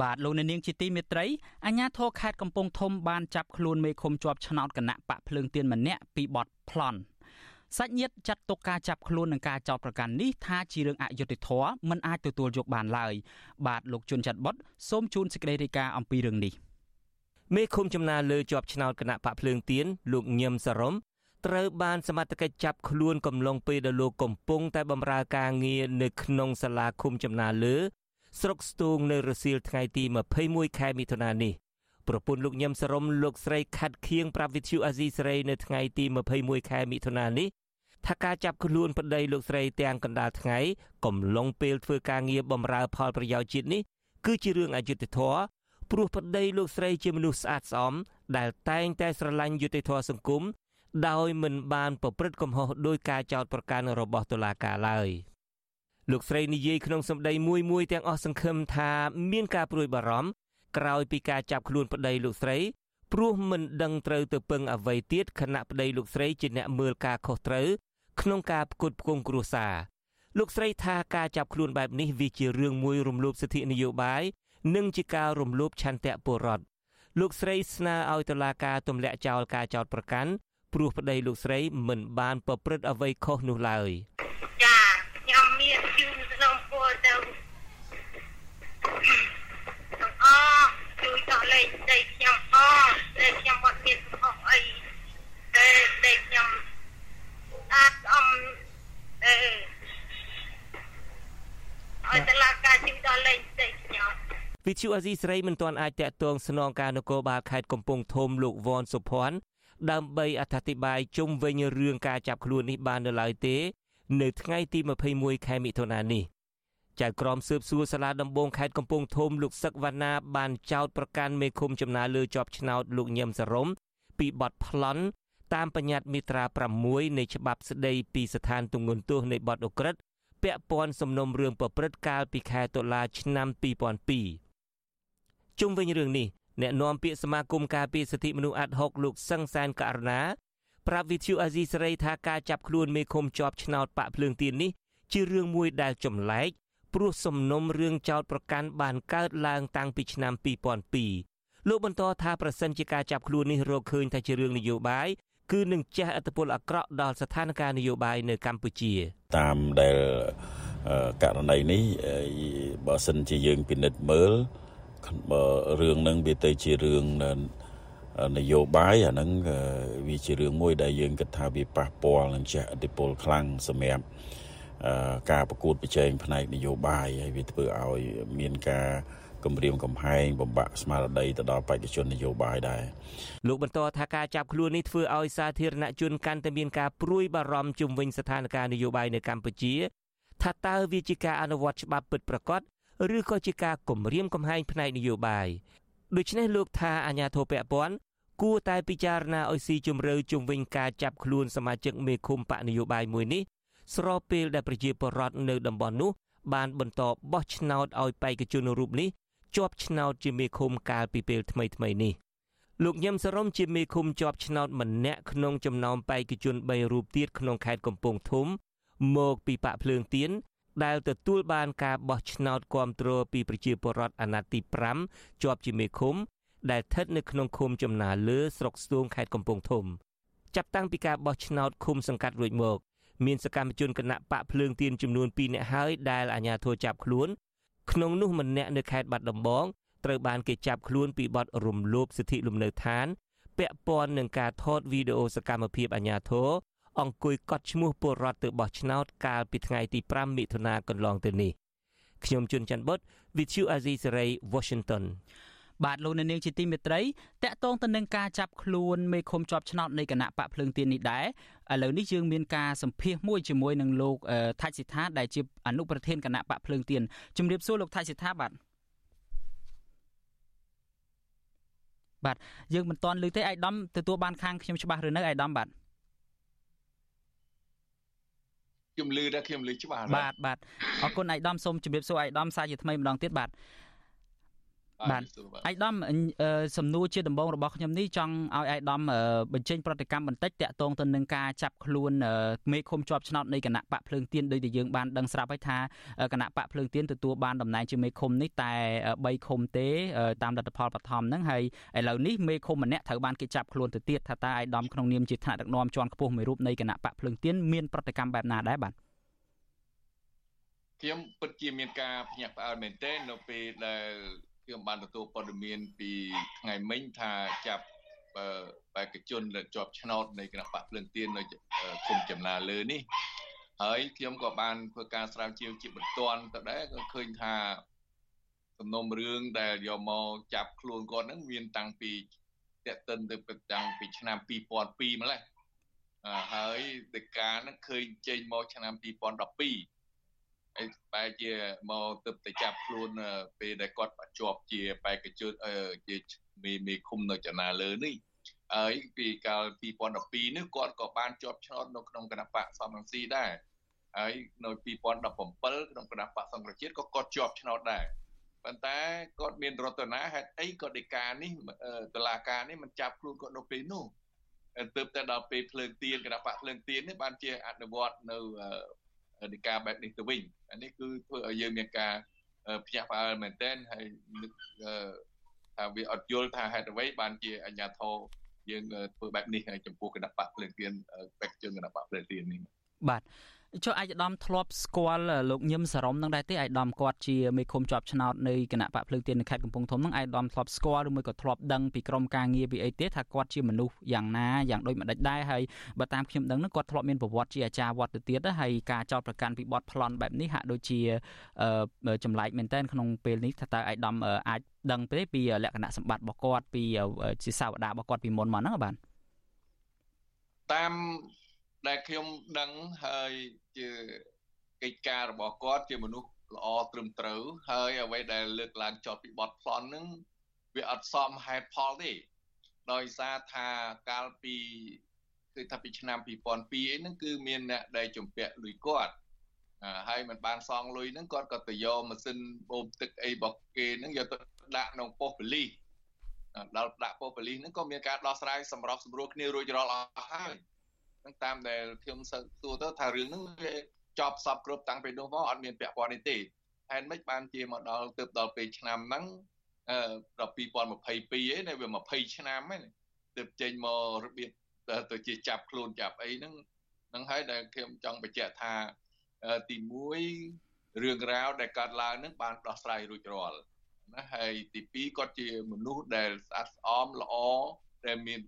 បាទលោកអ្នកនាងជាទីមេត្រីអាជ្ញាធរខេត្តកំពង់ធំបានចាប់ខ្លួនមេឃុំជាប់ឆ្នោតគណៈបកភ្លើងទៀនម្នាក់ពីបទប្លន់សាច់ញាតិចាត់ទុកការចាប់ខ្លួននិងការចោទប្រកាន់នេះថាជារឿងអយុត្តិធម៌មិនអាចទទួលយកបានឡើយបាទលោកជុនច័ន្ទបុតសូមជូនសេចក្តីរាយការណ៍អំពីរឿងនេះមេឃុំចំណាលើជាប់ឆ្នោតគណៈបកភ្លើងទៀនលោកញឹមសរមត្រូវបានសមត្ថកិច្ចចាប់ខ្លួនកំឡុងពេលដែលលោកកំពុងតែបម្រើការងារនៅក្នុងសាលាឃុំចំណាលើ ស្រុកស្ទូងនៅរសៀលថ្ងៃទី21ខែមិថុនានេះប្រពន្ធលោកញឹមសរមលោកស្រីខាត់ខៀងប្រាប់វិទ្យុអាស៊ីសេរីនៅថ្ងៃទី21ខែមិថុនានេះថាការចាប់ខ្លួនប្តីលោកស្រីទាំងកណ្ដាលថ្ងៃកំឡុងពេលធ្វើការងារបម្រើផលប្រយោជន៍ជាតិនេះគឺជារឿងអយុត្តិធម៌ព្រោះប្តីលោកស្រីជាមនុស្សស្អាតស្អំដែលតែងតែស្រឡាញ់យុត្តិធម៌សង្គមដោយមិនបានប្រព្រឹត្តកំហុសដោយការចោទប្រកាន់របស់តុលាការឡើយ លោកស្រីនិយាយក្នុងសម្ដីមួយមួយទាំងអស់សង្ឃឹមថាមានការព្រួយបារម្ភក្រោយពីការចាប់ខ្លួនប្តីលោកស្រីព្រោះមិនដឹងត្រូវទៅពឹងអ្វីទៀតខណៈប្តីលោកស្រីជាអ្នកមើលការខុសត្រូវក្នុងការផ្គត់ផ្គង់គ្រួសារលោកស្រីថាការចាប់ខ្លួនបែបនេះវាជារឿងមួយរំលោភសិទ្ធិនយោបាយនិងជាការរំលោភឆន្ទៈពលរដ្ឋលោកស្រីស្នើឲ្យតុលាការទម្លាក់ចោលការចោទប្រកាន់ព្រោះប្តីលោកស្រីមិនបានប្រព្រឹត្តអ្វីខុសនោះឡើយចាខ្ញុំមានជូនសំពោទៅអជួយតលេខ ដេកខ្ញុំអតែខ្ញុំអត់មានខុសអីតែដេកខ្ញុំអាចអំអេឲ្យតឡាការជួយតលេខដេកខ្ញុំវិទ្យុអាស៊ីសេរីមិនទាន់អាចតាក់ទងស្នងការនគរបាលខេត្តកំពង់ធំលោកវ៉ាន់សុភ័ណ្ឌដើម្បីអត្ថាធិប្បាយជុំវិញរឿងការចាប់ខ្លួននេះបាននៅឡើយទេ នៅថ្ងៃទី21ខែមិថុនានេះ ចៅក្រមស៊ើបសួរសាលាដំបងខេត្តកំពង់ធំលោកសឹកវណ្ណាបានចោទប្រកាន់មេឃុំចំណាលើជាប់ឆ្នោតលោកញឹមសរមពីបទប្លន់តាមបញ្ញត្តិមាត្រា6នៃច្បាប់ស្តីពីស្ថានទម្ងន់ទោសនៃបទអូក្រិដ្ឋពាក់ព័ន្ធសំណុំរឿងប្រព្រឹត្តកាលពីខែតុលាឆ្នាំ2002ជុំវិញរឿងនេះអ្នកនាំពាក្យសមាគមការពារសិទ្ធិមនុស្សអាត់ហុកលោកសឹងសានករណាប្រាប់វិទ្យុអាស៊ីសេរីថាការចាប់ខ្លួនមេឃុំជាប់ឆ្នោតបាក់ភ្លើងទៀននេះជារឿងមួយដែលចម្លែក ព្រោះសំណុំរឿងចោតប្រកាន់បានកើតឡើងតាំងពីឆ្នាំ2002លោកបន្តថាប្រសិនជាការចាប់ខ្លួននេះរកឃើញថាជារឿងនយោបាយគឺនឹងជះឥទ្ធិពលអាក្រក់ដល់ស្ថានភាពនយោបាយនៅកម្ពុជា តាមដែលករណីនេះបើសិនជាយើងពិនិត្យមើលរឿងហ្នឹងវាទៅជារឿងនយោបាយអាហ្នឹងវាជារឿងមួយដែលយើងគិតថាវាប៉ះពាល់នឹងជះឥទ្ធិពលខ្លាំងសម្រាប់ ការប្រកួតប្រជែងផ្នែកនយោបាយហើយវាធ្វើឲ្យមានការគម្រាមកំហែងបំបាក់ស្មារតីទៅដល់បេក្ខជននយោបាយដែរលោកបន្តថាការចាប់ខ្លួននេះធ្វើឲ្យសាធារណជនកាន់តែមានការព្រួយបារម្ភជុំវិញស្ថានភាពនយោបាយនៅកម្ពុជា ថាតើវាជាការអនុវត្តច្បាប់ពិតប្រាកដឬក៏ជាការគំរាមកំហែងផ្នែកនយោបាយដូច្នេះលោកថាអាញាធរពពន់គួរតែពិចារណាឲ្យស៊ីជម្រៅជុំវិញការចាប់ខ្លួនសមាជិកមេឃុំបកនយោបាយមួយនេះ ស្របពេលដែលប្រជាពលរដ្ឋនៅតំបន់នោះបានបន្តបោះឆ្នោតឲ្យបេក្ខជនរូបនេះជាប់ឆ្នោតជាមេឃុំកាលពីពេលថ្មីថ្មីនេះលោកញឹមសរមជាមេឃុំជាប់ឆ្នោតម្នាក់ក្នុងចំណោមបេក្ខជន3រូបទៀតក្នុងខេត្តកំពង់ធំ មកពីបាក់ភ្លើងទៀនដែលទទួលបានការបោះឆ្នោតគាំទ្រពីប្រជាពលរដ្ឋអាណត្តិទី5ជាប់ជាមេឃុំ ដែលស្ថិតនៅក្នុងឃុំចំណាលើស្រុកស្ទូងខេត្តកំពង់ធំ ចាប់តាំងពីការបោះឆ្នោតឃុំសង្កាត់រួចមក មានសកម្មជនគណៈបកភ្លើងទៀនចំនួន2នាក់ហើយដែលអាជ្ញាធរចាប់ខ្លួនក្នុងនោះម្នាក់នៅខេត្តបាត់ដំបងត្រូវបានគេចាប់ខ្លួនពីបទរំលោភសិទ្ធិលំនៅឋានពាក់ព័ន្ធនឹងការថតវីដេអូសកម្មភាពអាជ្ញាធរអង្គុយកត់ឈ្មោះពលរដ្ឋទៅបោះឆ្នោតកាលពីថ្ងៃទី5មិថុនាកន្លងទៅនេះខ្ញុំជួនច័ន្ទបុត With you Azizi Saray Washington បាទលោកអ្នកនាងជាទីមេត្រីតកតងទៅនឹងការចាប់ខ្លួនមេឃុំជាប់ឆ្នោតនៃគណៈបកភ្លើងទៀននេះដែរ ឥឡូវនេះយើងមានការសម្ភាសមួយជាមួយនឹងលោកថាច់សិដ្ឋាដែលជាអនុប្រធានគណៈបកភ្លើងទៀនជំរាបសួរលោកថាច់សិដ្ឋាបាទបាទយើងមិនទាន់ឮទេអាយដាមទទួលបានខាងខ្ញុំច្បាស់ឬនៅអាយដាមបាទខ្ញុំលឺដែរខ្ញុំលឺច្បាស់បាទបាទអរគុណអាយដាមសូមជម្រាបសួរអាយដាមសាជាថ្មីម្ដងទៀតបាទ បាទអាយដាមសំណួរជាដំបងរបស់ខ្ញុំនេះចង់ឲ្យអាយដាមបញ្ចេញប្រតិកម្មបន្តិចតាក់ទងទៅនឹងការចាប់ខ្លួនមេឃុំជាប់ឆ្នោតនៃគណៈបកភ្លើងទៀនដោយដែលយើងបានដឹងស្រាប់ហើយថាគណៈបកភ្លើងទៀនទទួលបានតំណែងជាមេឃុំនេះតែ3ឃុំទេ តាមលទ្ធផលបឋមហ្នឹងហើយឥឡូវនេះមេឃុំម្នាក់ត្រូវបានគេចាប់ខ្លួនទៅទៀតថាតើអាយដាមក្នុងនាមជាថ្នាក់ដឹកនាំជាន់ខ្ពស់មួយរូបនៃគណៈបកភ្លើងទៀនមានប្រតិកម្មបែបណាដែរបាទខ្ញុំពិតជាមានការភ្ញាក់ផ្អើលមែនទែននៅពេលដែល ខ្ញុំបានទទួលព័ត៌មានពីថ្ងៃមិញថាចាប់បេក្ខជនដែលជាប់ឆ្នោតនៃគណៈបកភ្លើងទៀននៅឃុំចំណាលើនេះហើយខ្ញុំក៏បានធ្វើការស្រាវជ្រាវជាបន្ទាន់ទៅដែរក៏ឃើញថាសំណុំរឿងដែលយកមកចាប់ខ្លួនគាត់ហ្នឹងមានតាំងពីតេតិនទៅតាំងពីឆ្នាំ2002ម្លេះហើយដីកាហ្នឹងឃើញចេញមកឆ្នាំ2012 ហើយបែរជាមកទៅទៅចាប់ខ្លួនពេលដែលគាត់ជាប់ជាបេក្ខជនជាមេមេឃុំនៅចនាលើនេះហើយពីកាល2012នេះគាត់ក៏បានជាប់ឆ្នោតនៅក្នុងគណៈបកសំរងស៊ីដែរហើយនៅ2017ក្នុងគណៈបកសង្គ្រោះជាតិក៏គាត់ជាប់ឆ្នោតដែរប៉ុន្តែគាត់មានរតនាហេតុអីក៏ដីកានេះតឡាការនេះមិនចាប់ខ្លួនគាត់នៅពេលនោះទើបតែដល់ពេលភ្លើងទៀនគណៈបកភ្លើងទៀននេះបានជាអនុវត្តនៅ ដីកាបែបនេះទៅវិញអានេះគឺធ្វើឲ្យយើងមានការភ្ញាក់ផ្អើលមែនទែនហើយនឹកថាវាអត់យល់ថាហេតុអ្វីបានជាអញ្ញាធរយើងធ្វើបែបនេះចំពោះគណៈបកភ្លើងទៀនបេក្ខជនគណៈបកភ្លើងទៀននេះបាទ ចុះអាយដាមធ្លាប់ស្គាល់លោកញឹមសរមនឹងដែរទេអាយដាមគាត់ជាមេឃុំជាប់ឆ្នោតនៃគណៈបកភ្លើងទៀននៅខេត្តកំពង់ធំនឹងអាយដាមធ្លាប់ស្គាល់ឬមួយក៏ធ្លាប់ដឹងពីក្រុមការងារពីអីទេថាគាត់ជាមនុស្សយ៉ាងណាយ៉ាងដូចម្ដេចដែរហើយបើតាមខ្ញុំដឹងនឹងគាត់ធ្លាប់មានប្រវត្តិជាអាចារ្យវត្តទៅទៀតហើយការចោទប្រកាន់ពីបទប្លន់បែបនេះហាក់ដូចជាចម្លែកមែនទែនក្នុងពេលនេះថាតើអាយដាមអាចដឹងទេពីលក្ខណៈសម្បត្តិរបស់គាត់ពីជាសាវតារបស់គាត់ពីមុនមកហ្នឹងបាទតាម ដែលខ្ញុំដឹងហើយជាកិច្ចការរបស់គាត់ជាមនុស្សល្អត្រឹមត្រូវហើយអ្វីដែលលើកឡើងចោតពីបទប្លន់ហ្នឹងវាអត់សមហេតុផលទេដោយសារថាកាលពីគឺថាពីឆ្នាំ2002ហ្នឹងគឺមានអ្នកដែលជំពាក់លុយគាត់ហើយมันបានសងលុយហ្នឹងគាត់ក៏ទៅយកម៉ាស៊ីនបូមទឹកអីរបស់គេហ្នឹងយកទៅដាក់ក្នុងប៉ុស្តិ៍ប៉ូលីសដល់ដាក់ប៉ុស្តិ៍ប៉ូលីសហ្នឹងក៏មានការដោះស្រាយសម្របសម្រួលគ្នារួចរាល់អស់ហើយ នឹងតាមដែលខ្ញុំសួរទៅថារឿងហ្នឹងវាចប់សពគ្រប់តាំងពីនោះមកអត់មានពាក់ព័ន្ធនេះទេហេតុម៉េចបានជាមកដល់ទើបដល់ពេលឆ្នាំហ្នឹងអឺដល់2022ឯងវា20ឆ្នាំហ្នឹងទើបចេញមករបៀបទៅជាចាប់ខ្លួនចាប់អីហ្នឹងហ្នឹងហើយដែលខ្ញុំចង់បញ្ជាក់ថាទី1រឿងរ៉ាវដែលកើតឡើងហ្នឹងបានដោះស្រាយរួចរាល់ណាហើយទី2គាត់ជាមនុស្សដែលស្អាតស្អំល្អដែលមាន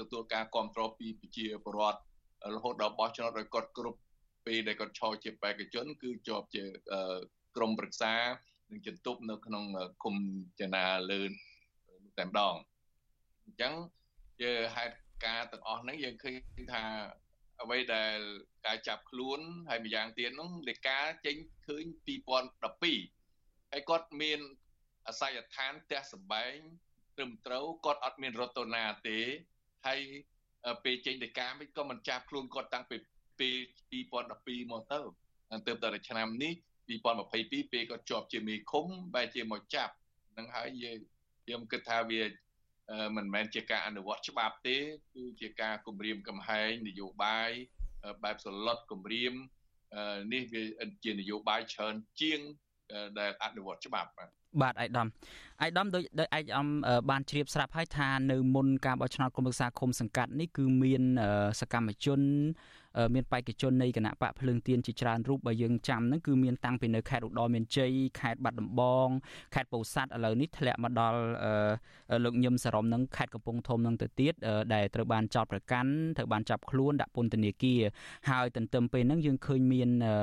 ទទួលការគ្រប់គ្រងពីប្រជាពលរដ្ឋ រហូតដល់បោះឆ្នោតឲ្យគាត់គ្រប់ពេលដែលគាត់ឈរជាបេក្ខជនគឺជាប់ជាក្រមប្រឹក្សានិងចន្ទប់នៅក្នុងគុំចនាលឿនតែម្ដងអញ្ចឹងជាហេតុការទាំងអស់ហ្នឹងយើងឃើញថាអ្វីដែលការចាប់ខ្លួនហើយម្យ៉ាងទៀតនោះលេខាចេញឃើញ2012ហើយគាត់មានអាស័យដ្ឋានផ្ទះសម្បែងត្រឹមត្រូវគាត់អត់មានរតនាទេហើយ ពេលចេញទៅការវិញក៏មិនចាប់ខ្លួនគាត់តាំងពីពេល2012មកទៅទើបតែឆ្នាំនេះ2022ពេលគាត់ជាប់ជាមេឃុំបែរជាមកចាប់នឹងហើយយើងខ្ញុំគិតថាវាមិនមែនជាការអនុវត្តច្បាប់ទេគឺជាការគម្រាមកំហែងនយោបាយបែបសន្លត់គម្រាមនេះវាជានយោបាយច្រើនជាងដែលអនុវត្តច្បាប់បាទ បាទអាយដាមអាយដាមដោយដោយអាយដាមបានជ្រាបស្រាប់ហើយថានៅមុនការបោះឆ្នោតគុំប្រឹក្សាឃុំសង្កាត់នេះគឺមានសកម្មជន មានបេក្ខជននៃគណៈបកភ្លើងទៀនជាច្រើនរូបបើយើងចាំហ្នឹងគឺមានតាំងពីនៅខេត្តឧត្តរមានជ័យខេត្តបាត់ដំបងខេត្តពោធិ៍សាត់ឥឡូវនេះធ្លាក់មកដល់លោកញឹមសរមនឹងខេត្តកំពង់ធំនឹងទៅទៀតដែលត្រូវបានចោទប្រកាន់ត្រូវបានចាប់ខ្លួនដាក់ពន្ធនាគារហើយទន្ទឹមពេលហ្នឹងយើងឃើញមានអឺ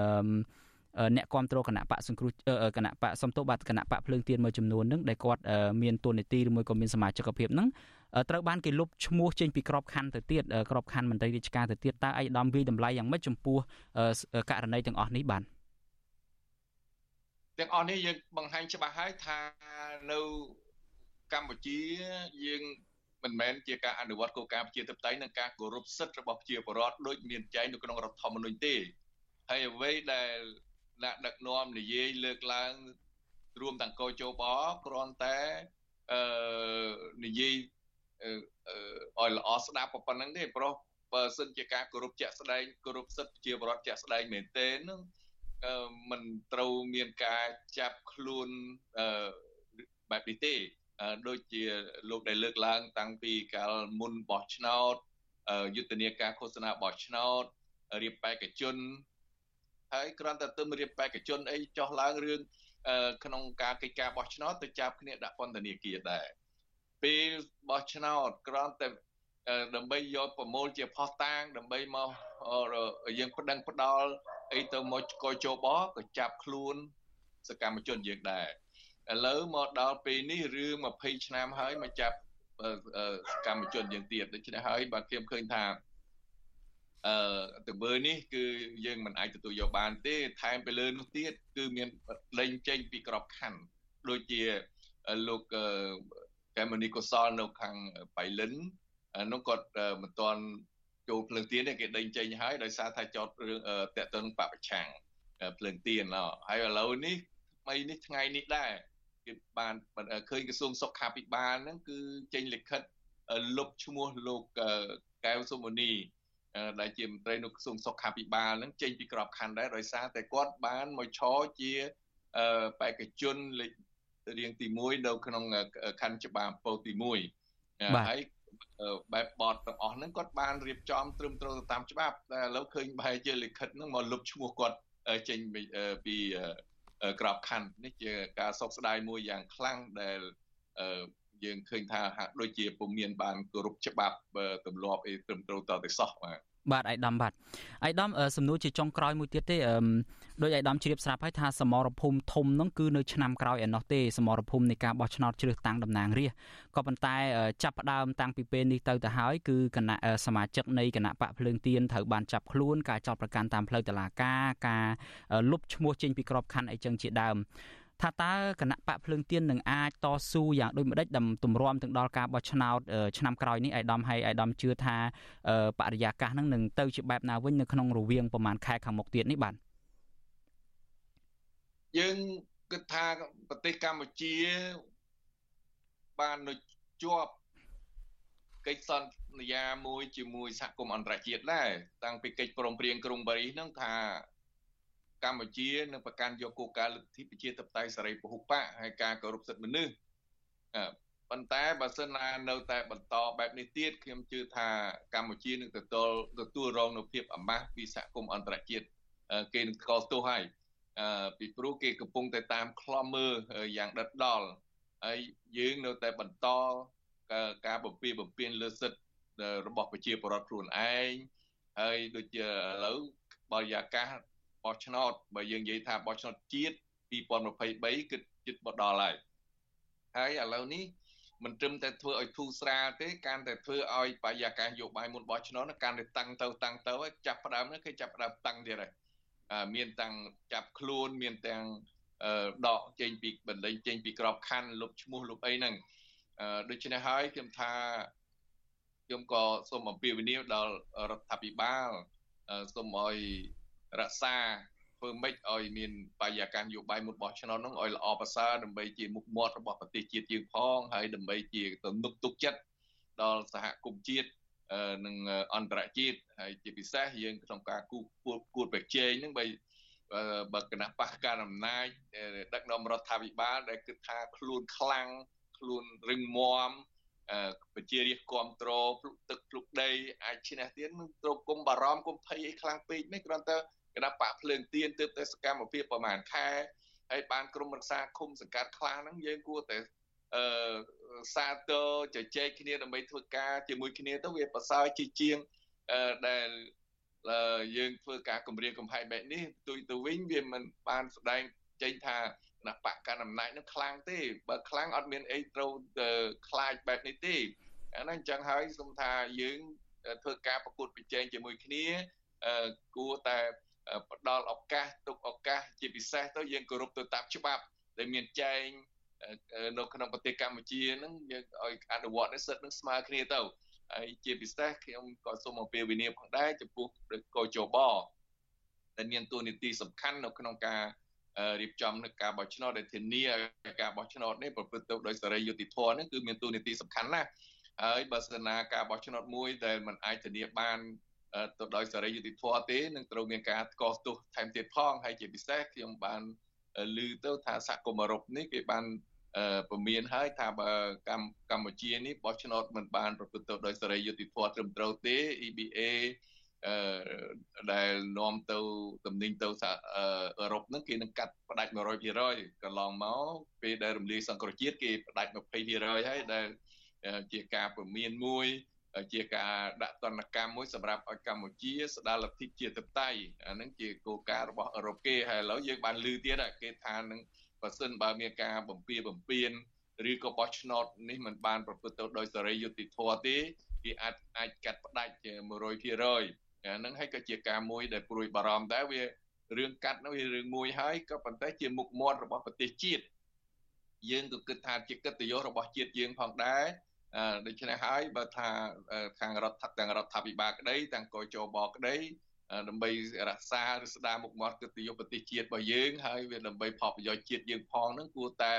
អ្នកគ្រប់គ្រងគណៈបកសង្គ្រោះគណៈបកសំទោសបាទគណៈបកភ្លើងទៀនមួយចំនួនហ្នឹងដែលគាត់មានតួនាទីឬមួយក៏មានសមាជិកភាពហ្នឹងត្រូវបានគេលុបឈ្មោះចេញពីក្របខ័ណ្ឌទៅទៀតក្របខ័ណ្ឌមន្ត្រីរាជការទៅទៀតតើឯកឧត្តមវិយតម្លៃយ៉ាងម៉េចចំពោះករណីទាំងអស់នេះបាទទាំងអស់នេះយើងបង្ហាញច្បាស់ហើយថានៅកម្ពុជាយើងមិនមែនជាការអនុវត្តគោលការណ៍ប្រជាធិបតេយ្យនិងការគោរពសិទ្ធិរបស់ប្រជាពលរដ្ឋដូចមានចែងនៅក្នុងរដ្ឋធម្មនុញ្ញទេហើយអ្វីដែល អ្នកដឹកនាំនិយាយលើកឡើងរួមទាំងកោជបគ្រាន់តែអឺនិយាយឲ្យល្អស្ដាប់ប៉ុណ្ណឹងទេព្រោះបើសិនជាការគោរពជាក់ស្ដែងគោរពសិទ្ធិជាបរដ្ឋជាក់ស្ដែងមែនទេនឹងมันត្រូវមានការចាប់ខ្លួនអឺបែបនេះទេដូចជាលោកដែលលើកឡើង តាំងពីកាលមុនបោះឆ្នោតយុទ្ធនាការឃោសនាបោះឆ្នោតរៀបបេក្ខជន ហើយគ្រាន់តែទៅរៀបបេក្ខជនអីចោះឡើងរឿងក្នុងការកិច្ចការបោះឆ្នោតទៅចាប់គ្នាដាក់ពន្ធនាគារដែរពេលបោះឆ្នោតគ្រាន់តែដើម្បីយកប្រមូលជាផុសតាងដើម្បីមកយើងប្តឹងផ្ដាល់អីទៅមកកោជបក៏ចាប់ខ្លួនសកម្មជនយើងដែរឥឡូវមកដល់ពេលនេះរឿង20ឆ្នាំហើយមកចាប់កម្មជនយើងទៀតដូច្នេះហើយបាទខ្ញុំឃើញថា អឺទង្វើនេះគឺយើងមិនអាចទទួលយកបានទេថែមទៅលើនោះទៀតគឺមានលេងចេញពីក្របខ័ណ្ឌដូចជាលោកកែមនីកុសលនៅខាងបៃលិននោះគាត់មិនទាន់ចូលភ្លើងទៀនទេគេដេញចេញហើយដោយសារថាចោតរឿងតកតនឹងបពប្រឆាំងភ្លើងទៀនហើយឥឡូវនេះថ្មីនេះថ្ងៃនេះដែរគេបានឃើញក្រសួងសុខាភិបាលហ្នឹងគឺចេញលិខិតលុបឈ្មោះលោកកែវសុមនី ដែលជាមន្ត្រីនៅក្រសួងសុខាភិបាលហ្នឹងចេញពីក្របខ័ណ្ឌដែរដោយសារតែគាត់បានមកឈរជាបេក្ខជនលេខរៀងទី1នៅក្នុងខណ្ឌច្បារពោទី1ហើយបែបបតទាំងអស់ហ្នឹងគាត់បានរៀបចំត្រឹមត្រូវតាមច្បាប់តែឥឡូវឃើញបែរជាលិខិតហ្នឹងមកលុបឈ្មោះគាត់ចេញពីក្របខ័ណ្ឌនេះជាការសោកស្ដាយមួយយ៉ាងខ្លាំងដែល យើងឃើញថាហាក់ដូចជាពុំមានបានគោរពច្បាប់ទម្លាប់អីត្រឹមត្រូវតទៅសោះបាទបាទអាយដាមបាទអាយដាមសំណួរជាចុងក្រោយមួយទៀតទេដោយអាយដាមជ្រាបស្រាប់ហើយថាសមរភូមិធំនោះគឺនៅឆ្នាំក្រោយឯណោះទេសមរភូមិនៃការបោះឆ្នោតជ្រើសតាំងតំណាងរាស្ត្រក៏ប៉ុន្តែចាប់ផ្ដើមតាំងពីពេលនេះទៅទៅហើយគឺគណៈសមាជិកនៃគណៈបកភ្លើងទៀនត្រូវបានចាប់ខ្លួនការចោទប្រកាន់តាមផ្លូវតុលាការការលុបឈ្មោះចេញពីក្របខ័ណ្ឌអីចឹងជាដើម ថាតើគណៈបកភ្លើងទៀននឹងអាចតស៊ូយ៉ាងដូចម្ដេចដើម្បីទម្រាំទាំងដល់ការបោះឆ្នោតឆ្នាំក្រោយនេះអាយដាមហើយអាយដាមជឿថាបរិយាកាសនឹងនឹងទៅជាបែបណាវិញនៅក្នុងរវាងប្រហែលខែខាងមុខទៀតនេះបាទយើងគិតថាប្រទេសកម្ពុជាបាននៅជាប់កិច្ចសន្យាមួយជាមួយសហគមន៍អន្តរជាតិដែរតាំងពីកិច្ចព្រមព្រៀងក្រុងប៉ារីសហ្នឹងថា កម្ពុជានឹងប្រកាន់យកគោលការណ៍លទ្ធិប្រជាធិបតេយ្យសេរីពហុបកហើយការគោរពសិទ្ធិមនុស្សប៉ុន្តែបើសិនណានៅតែបន្តបែបនេះទៀតខ្ញុំជឿថាកម្ពុជានឹងទទួលទទួលរងនូវភាពអាម៉ាស់ពីសហគមន៍អន្តរជាតិគេនឹងស្គាល់ទោសហើយពីព្រោះគេកំពុងតែតាមខ្លំមើលយ៉ាងដិតដល់ហើយយើងនៅតែបន្តការបំពីបំពេញលើសិទ្ធិរបស់ប្រជាពលរដ្ឋខ្លួនឯងហើយដូចជាឥឡូវបរិយាកាស បោះឆ្នោតបើយើងនិយាយថាបោះឆ្នោតជាតិ2023គឺជិតមកដល់ហើយហើយឥឡូវនេះមិនត្រឹមតែធ្វើឲ្យធូរស្រាលទេកាន់តែធ្វើឲ្យបរិយាកាសយោបាយមុនបោះឆ្នោតកាន់តែតាំងទៅតាំងទៅចាប់ផ្ដើមនេះគេចាប់ផ្ដើមតាំងទៀតហើយមានតាំងចាប់ខ្លួនមានទាំងដកចេញពីបណ្ដេញចេញពីក្របខ័ណ្ឌលុបឈ្មោះលុបអីហ្នឹងដូច្នេះហើយខ្ញុំថាខ្ញុំក៏សូមអំពាវនាវដល់រដ្ឋាភិបាលសូមឲ្យ រក្សាធ្វើម៉េចឲ្យមានបរិយាកាសនយោបាយមុនបោះឆ្នោតនោះឲ្យល្អប្រសើរដើម្បីជាមុខមាត់របស់ប្រទេសជាតិយើងផងហើយដើម្បីជាទំនុកទុកចិត្តដល់សហគមន៍ជាតិនិងអន្តរជាតិហើយជាពិសេសយើងក្នុងការគូគួតប្រជែងនឹងបីបើគណៈបកការអំណាចដឹកនាំរដ្ឋាភិបាលដែលគិតថាខ្លួនខ្លាំងខ្លួនរឹងមាំប្រជារាស្ត្រគ្រប់គ្រងភ្លុកទឹកភ្លុកដីអាចឈ្នះទៀតនឹងត្រូវគុំបារម្ភគុំភ័យអីខ្លាំងពេកនេះគ្រាន់តែ គណៈបកភ្លើងទៀនទើបតែសកម្មភាពប្រហែលខែហើយបានក្រុមរក្សាឃុំសង្កាត់ខ្លះហ្នឹងយើងគួរតែអឺសាទរជជែកគ្នាដើម្បីធ្វើការជាមួយគ្នាទៅវាប្រសើរជាជាងអឺដែលយើងធ្វើការគម្រាមកំហែងបែបនេះទុយទៅវិញវាមិនបានស្ដែងចេញថាគណៈបកកណ្ដាលអំណាចនឹងខ្លាំងទេបើខ្លាំងអត់មានអីត្រូវខ្លាចបែបនេះទេអាហ្នឹងអញ្ចឹងហើយសូមថាយើងធ្វើការប្រកួតប្រជែងជាមួយគ្នាគួរតែ ផ្ដល់ឱកាសទុកឱកាសជាពិសេសទៅយើងគោរពទៅតាមច្បាប់ដែលមានចែងនៅក្នុងប្រទេសកម្ពុជាហ្នឹងយើងឲ្យអនុវត្តនេះសិទ្ធិនឹងស្មើគ្នាទៅហើយជាពិសេសខ្ញុំក៏សូមអំពាវនាវផងដែរចំពោះកោជបដែលមានតួនាទីសំខាន់នៅក្នុងការរៀបចំនៅការបោះឆ្នោតដែលធានាឲ្យការបោះឆ្នោតនេះប្រព្រឹត្តទៅដោយសេរីយុត្តិធម៌នេះគឺមានតួនាទីសំខាន់ណាស់ហើយបើសិនណាការបោះឆ្នោតមួយដែលมันអាចធានាបាន ទៅដោយសេរីយុត្តិធម៌ទេនឹងត្រូវមានការកកស្ទោសថែមទៀតផងហើយជាពិសេសខ្ញុំបានឮទៅថាសហគមន៍អឺរ៉ុបនេះគេបានពមៀនហើយថាបើកម្កម្ពុជានេះបោះឆ្នោតមិនបានប្រព្រឹត្តទៅដោយសេរីយុត្តិធម៌ត្រឹមត្រូវទេ EBA អឺដែលនាំទៅតំណែងទៅអឺរ៉ុបហ្នឹងគេនឹងកាត់ផ្ដាច់100%កន្លងមកពេលដែលរំលាយសង្គ្រោះជាតិគេផ្ដាច់20%ហើយដែលជាការពមៀនមួយ ជាការដាក់ទណ្ឌកម្មមួយសម្រាប់ឲ្យកម្ពុជាស្ដារលទ្ធិជាតបតៃអានឹងជាគោលការណ៍របស់អឺរ៉ុបគេហើយឥឡូវយើងបានឮទៀតគេថានឹងបើសិនបើមានការបំពៀបំពៀនឬក៏បោះឆ្នោតនេះมันបានប្រព្រឹត្តទៅដោយសេរីយុត្តិធម៌ទេគេអាចអាចកាត់ផ្ដាច់100%ហ្នឹងហើយក៏ជាការមួយដែលព្រួយបារម្ភដែរវារឿងកាត់នោះវារឿងមួយហើយក៏ប៉ុន្តែជាមុខមាត់របស់ប្រទេសជាតិយើងក៏គិតថាជាកិត្តិយសរបស់ជាតិយើងផងដែរ ដូច្នេះហើយបើថាខាងរដ្ឋទាំងរដ្ឋាភិបាលក្តីទាំងកោជបក្តីដើម្បីរក្សាឬស្ដារមុខមាត់កិត្តិយសប្រទេសជាតិរបស់យើងហើយវាដើម្បីផលប្រយោជន៍ជាតិយើងផងហ្នឹងគួរតែ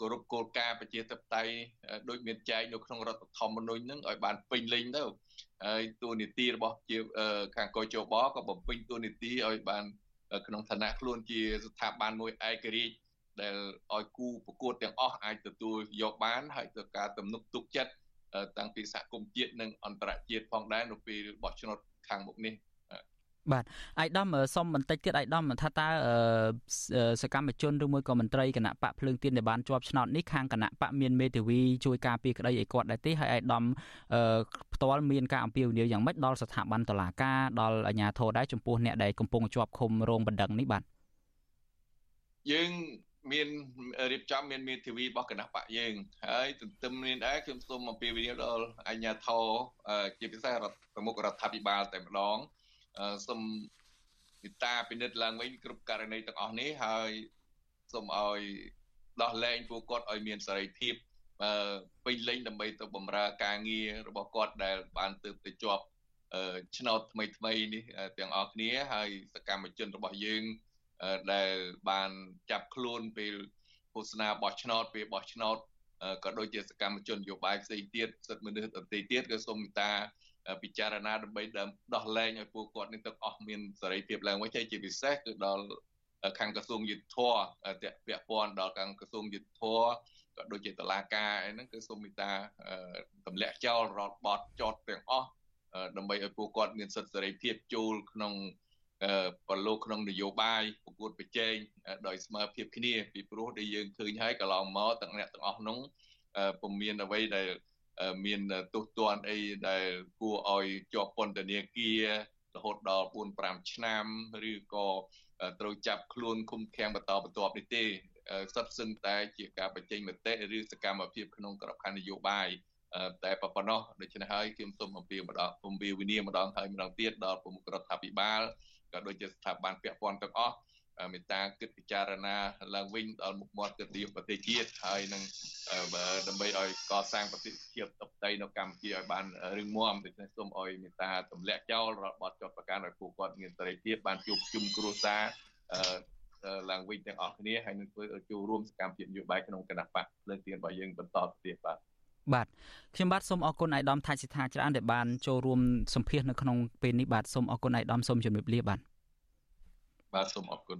គោរពគោលការណ៍ប្រជាធិបតេយ្យដូចមានចែងនៅក្នុងរដ្ឋធម្មនុញ្ញហ្នឹងឲ្យបានពេញលេញទៅហើយទូនីតិរបស់ជាខាងកោជបក៏បំពេញទូនីតិឲ្យបានក្នុងឋានៈខ្លួនជាស្ថាប័នមួយឯករាជ្យ ដែលឲ្យគូប្រកួតទាំងអស់អាចទទួលយកបានហើយទៅការទំនុកទុកចិត្តតាំងពីសហគមន៍ជាតិនិងអន្តរជាតិផងដែរនៅពេលបោះឆ្នោតខាងមុខនេះបាទអាយដាមសុំបន្តិចទៀតអាយដាមថាតើសកម្មជនឬមួយក៏មន្ត្រីគណៈបកភ្លើងទៀនដែលបានជាប់ឆ្នោតនេះខាងគណៈបកមានមេធាវីជួយការពារក្តីឲ្យគាត់ដែរទេហើយអាយដាមផ្ទាល់មានការអំពាវនាវយ៉ាងម៉េចដល់ស្ថាប័នតុលាការដល់អាជ្ញាធរដែរចំពោះអ្នកដែលកំពុងជាប់ឃុំរងបណ្ដឹងនេះបាទយើង មានរៀបចំមានមេធាវីរបស់គណៈបកយើងហើយទន្ទឹមនេះដែរខ្ញុំសូមអំពាវនាវដល់អាជ្ញាធរជាពិសេសរដ្ឋប្រមុខរដ្ឋាភិបាលតែម្ដងសូមមេត្តាពិនិត្យឡើងវិញគ្រប់ករណីទាំងអស់នេះហើយសូមឲ្យដោះលែងពួកគាត់ឲ្យមានសេរីភាពពេញលេញដើម្បីទៅបម្រើការងាររបស់គាត់ដែលបានទើបទៅជាប់ឆ្នោតថ្មីថ្មីនេះទាំងអស់គ្នាហើយសកម្មជនរបស់យើង ដែលបានចាប់ខ្លួនពេលឃោសនាបោះឆ្នោតពេលបោះឆ្នោតក៏ដូចជាសកម្មជននយោបាយផ្សេងទៀតសិទ្ធិមនុស្សដទៃទៀតក៏សូមមេត្តាពិចារណាដើម្បីដោះលែងឲ្យពួកគាត់នេះទាំងអស់មានសេរីភាពឡើងវិញហើយជាពិសេសគឺដល់ខាងក្រសួងយុទ្ធភ័ពតពាក់ព័ន្ធដល់ខាងក្រសួងយុទ្ធភ័ពក៏ដូចជាតឡាការអីហ្នឹងគឺសូមមេត្តាទម្លាក់ចោលរដ្ឋបត់ចោតទាំងអស់ដើម្បីឲ្យពួកគាត់មានសិទ្ធិសេរីភាពចូលក្នុង ប្រឡូកក្នុងនយោបាយប្រកួតប្រជែងដោយស្មើភាពគ្នា ពីព្រោះដែលយើងឃើញហើយកន្លងមកទាំងអ្នកទាំងអស់នោះពុំមានអ្វីដែលមានទោសទណ្ឌអីដែលគួរឲ្យជាប់ពន្ធនាគាររហូតដល់4 5ឆ្នាំឬក៏ត្រូវចាប់ខ្លួនឃុំឃាំងបន្តបន្ទាប់នេះទេសិតសឹងតែជាការបញ្ចេញមតិឬសកម្មភាពក្នុងក្របខ័ណ្ឌនយោបាយតែប៉ុណ្ណោះដូច្នេះហើយខ្ញុំសូមអំពាវម្ដងអំពាវនាវម្ដងហើយម្ដងទៀតដល់ប្រមុខរដ្ឋាភិបាល ក៏ដូចជាស្ថាប័នពាក់ព័ន្ធទាំងអស់មេត្តាគិតពិចារណាឡើងវិញដល់មុខមាត់កិត្តិយសប្រទេសជាតិហើយនឹងដើម្បីឲ្យកសាងប្រទេសជាតិតបតីនៅកម្ពុជាឲ្យបានរឹងមាំដូច្នេះសូមឲ្យមេត្តាទម្លាក់ចោលរបបចោតប្រកាន់ឲ្យពួកគាត់មានសេរីភាពបានជួបជុំគ្រួសារឡើងវិញទាំងអស់គ្នាហើយនឹងធ្វើចូលរួមសកម្មភាពនយោបាយក្នុងគណៈបកលើកទៀនរបស់យើងបន្តទៅទៀតបាទ បាទខ្ញុំបាទសូមអរគុណអាយដាមថាច់សិដ្ឋាច្រើនដែលបានចូលរួមសម្ភាសនៅក្នុងពេលនេះបាទសូមអរគុណអាយដាមសូមជម្រាបលាបាទបាទសូមអរគុណ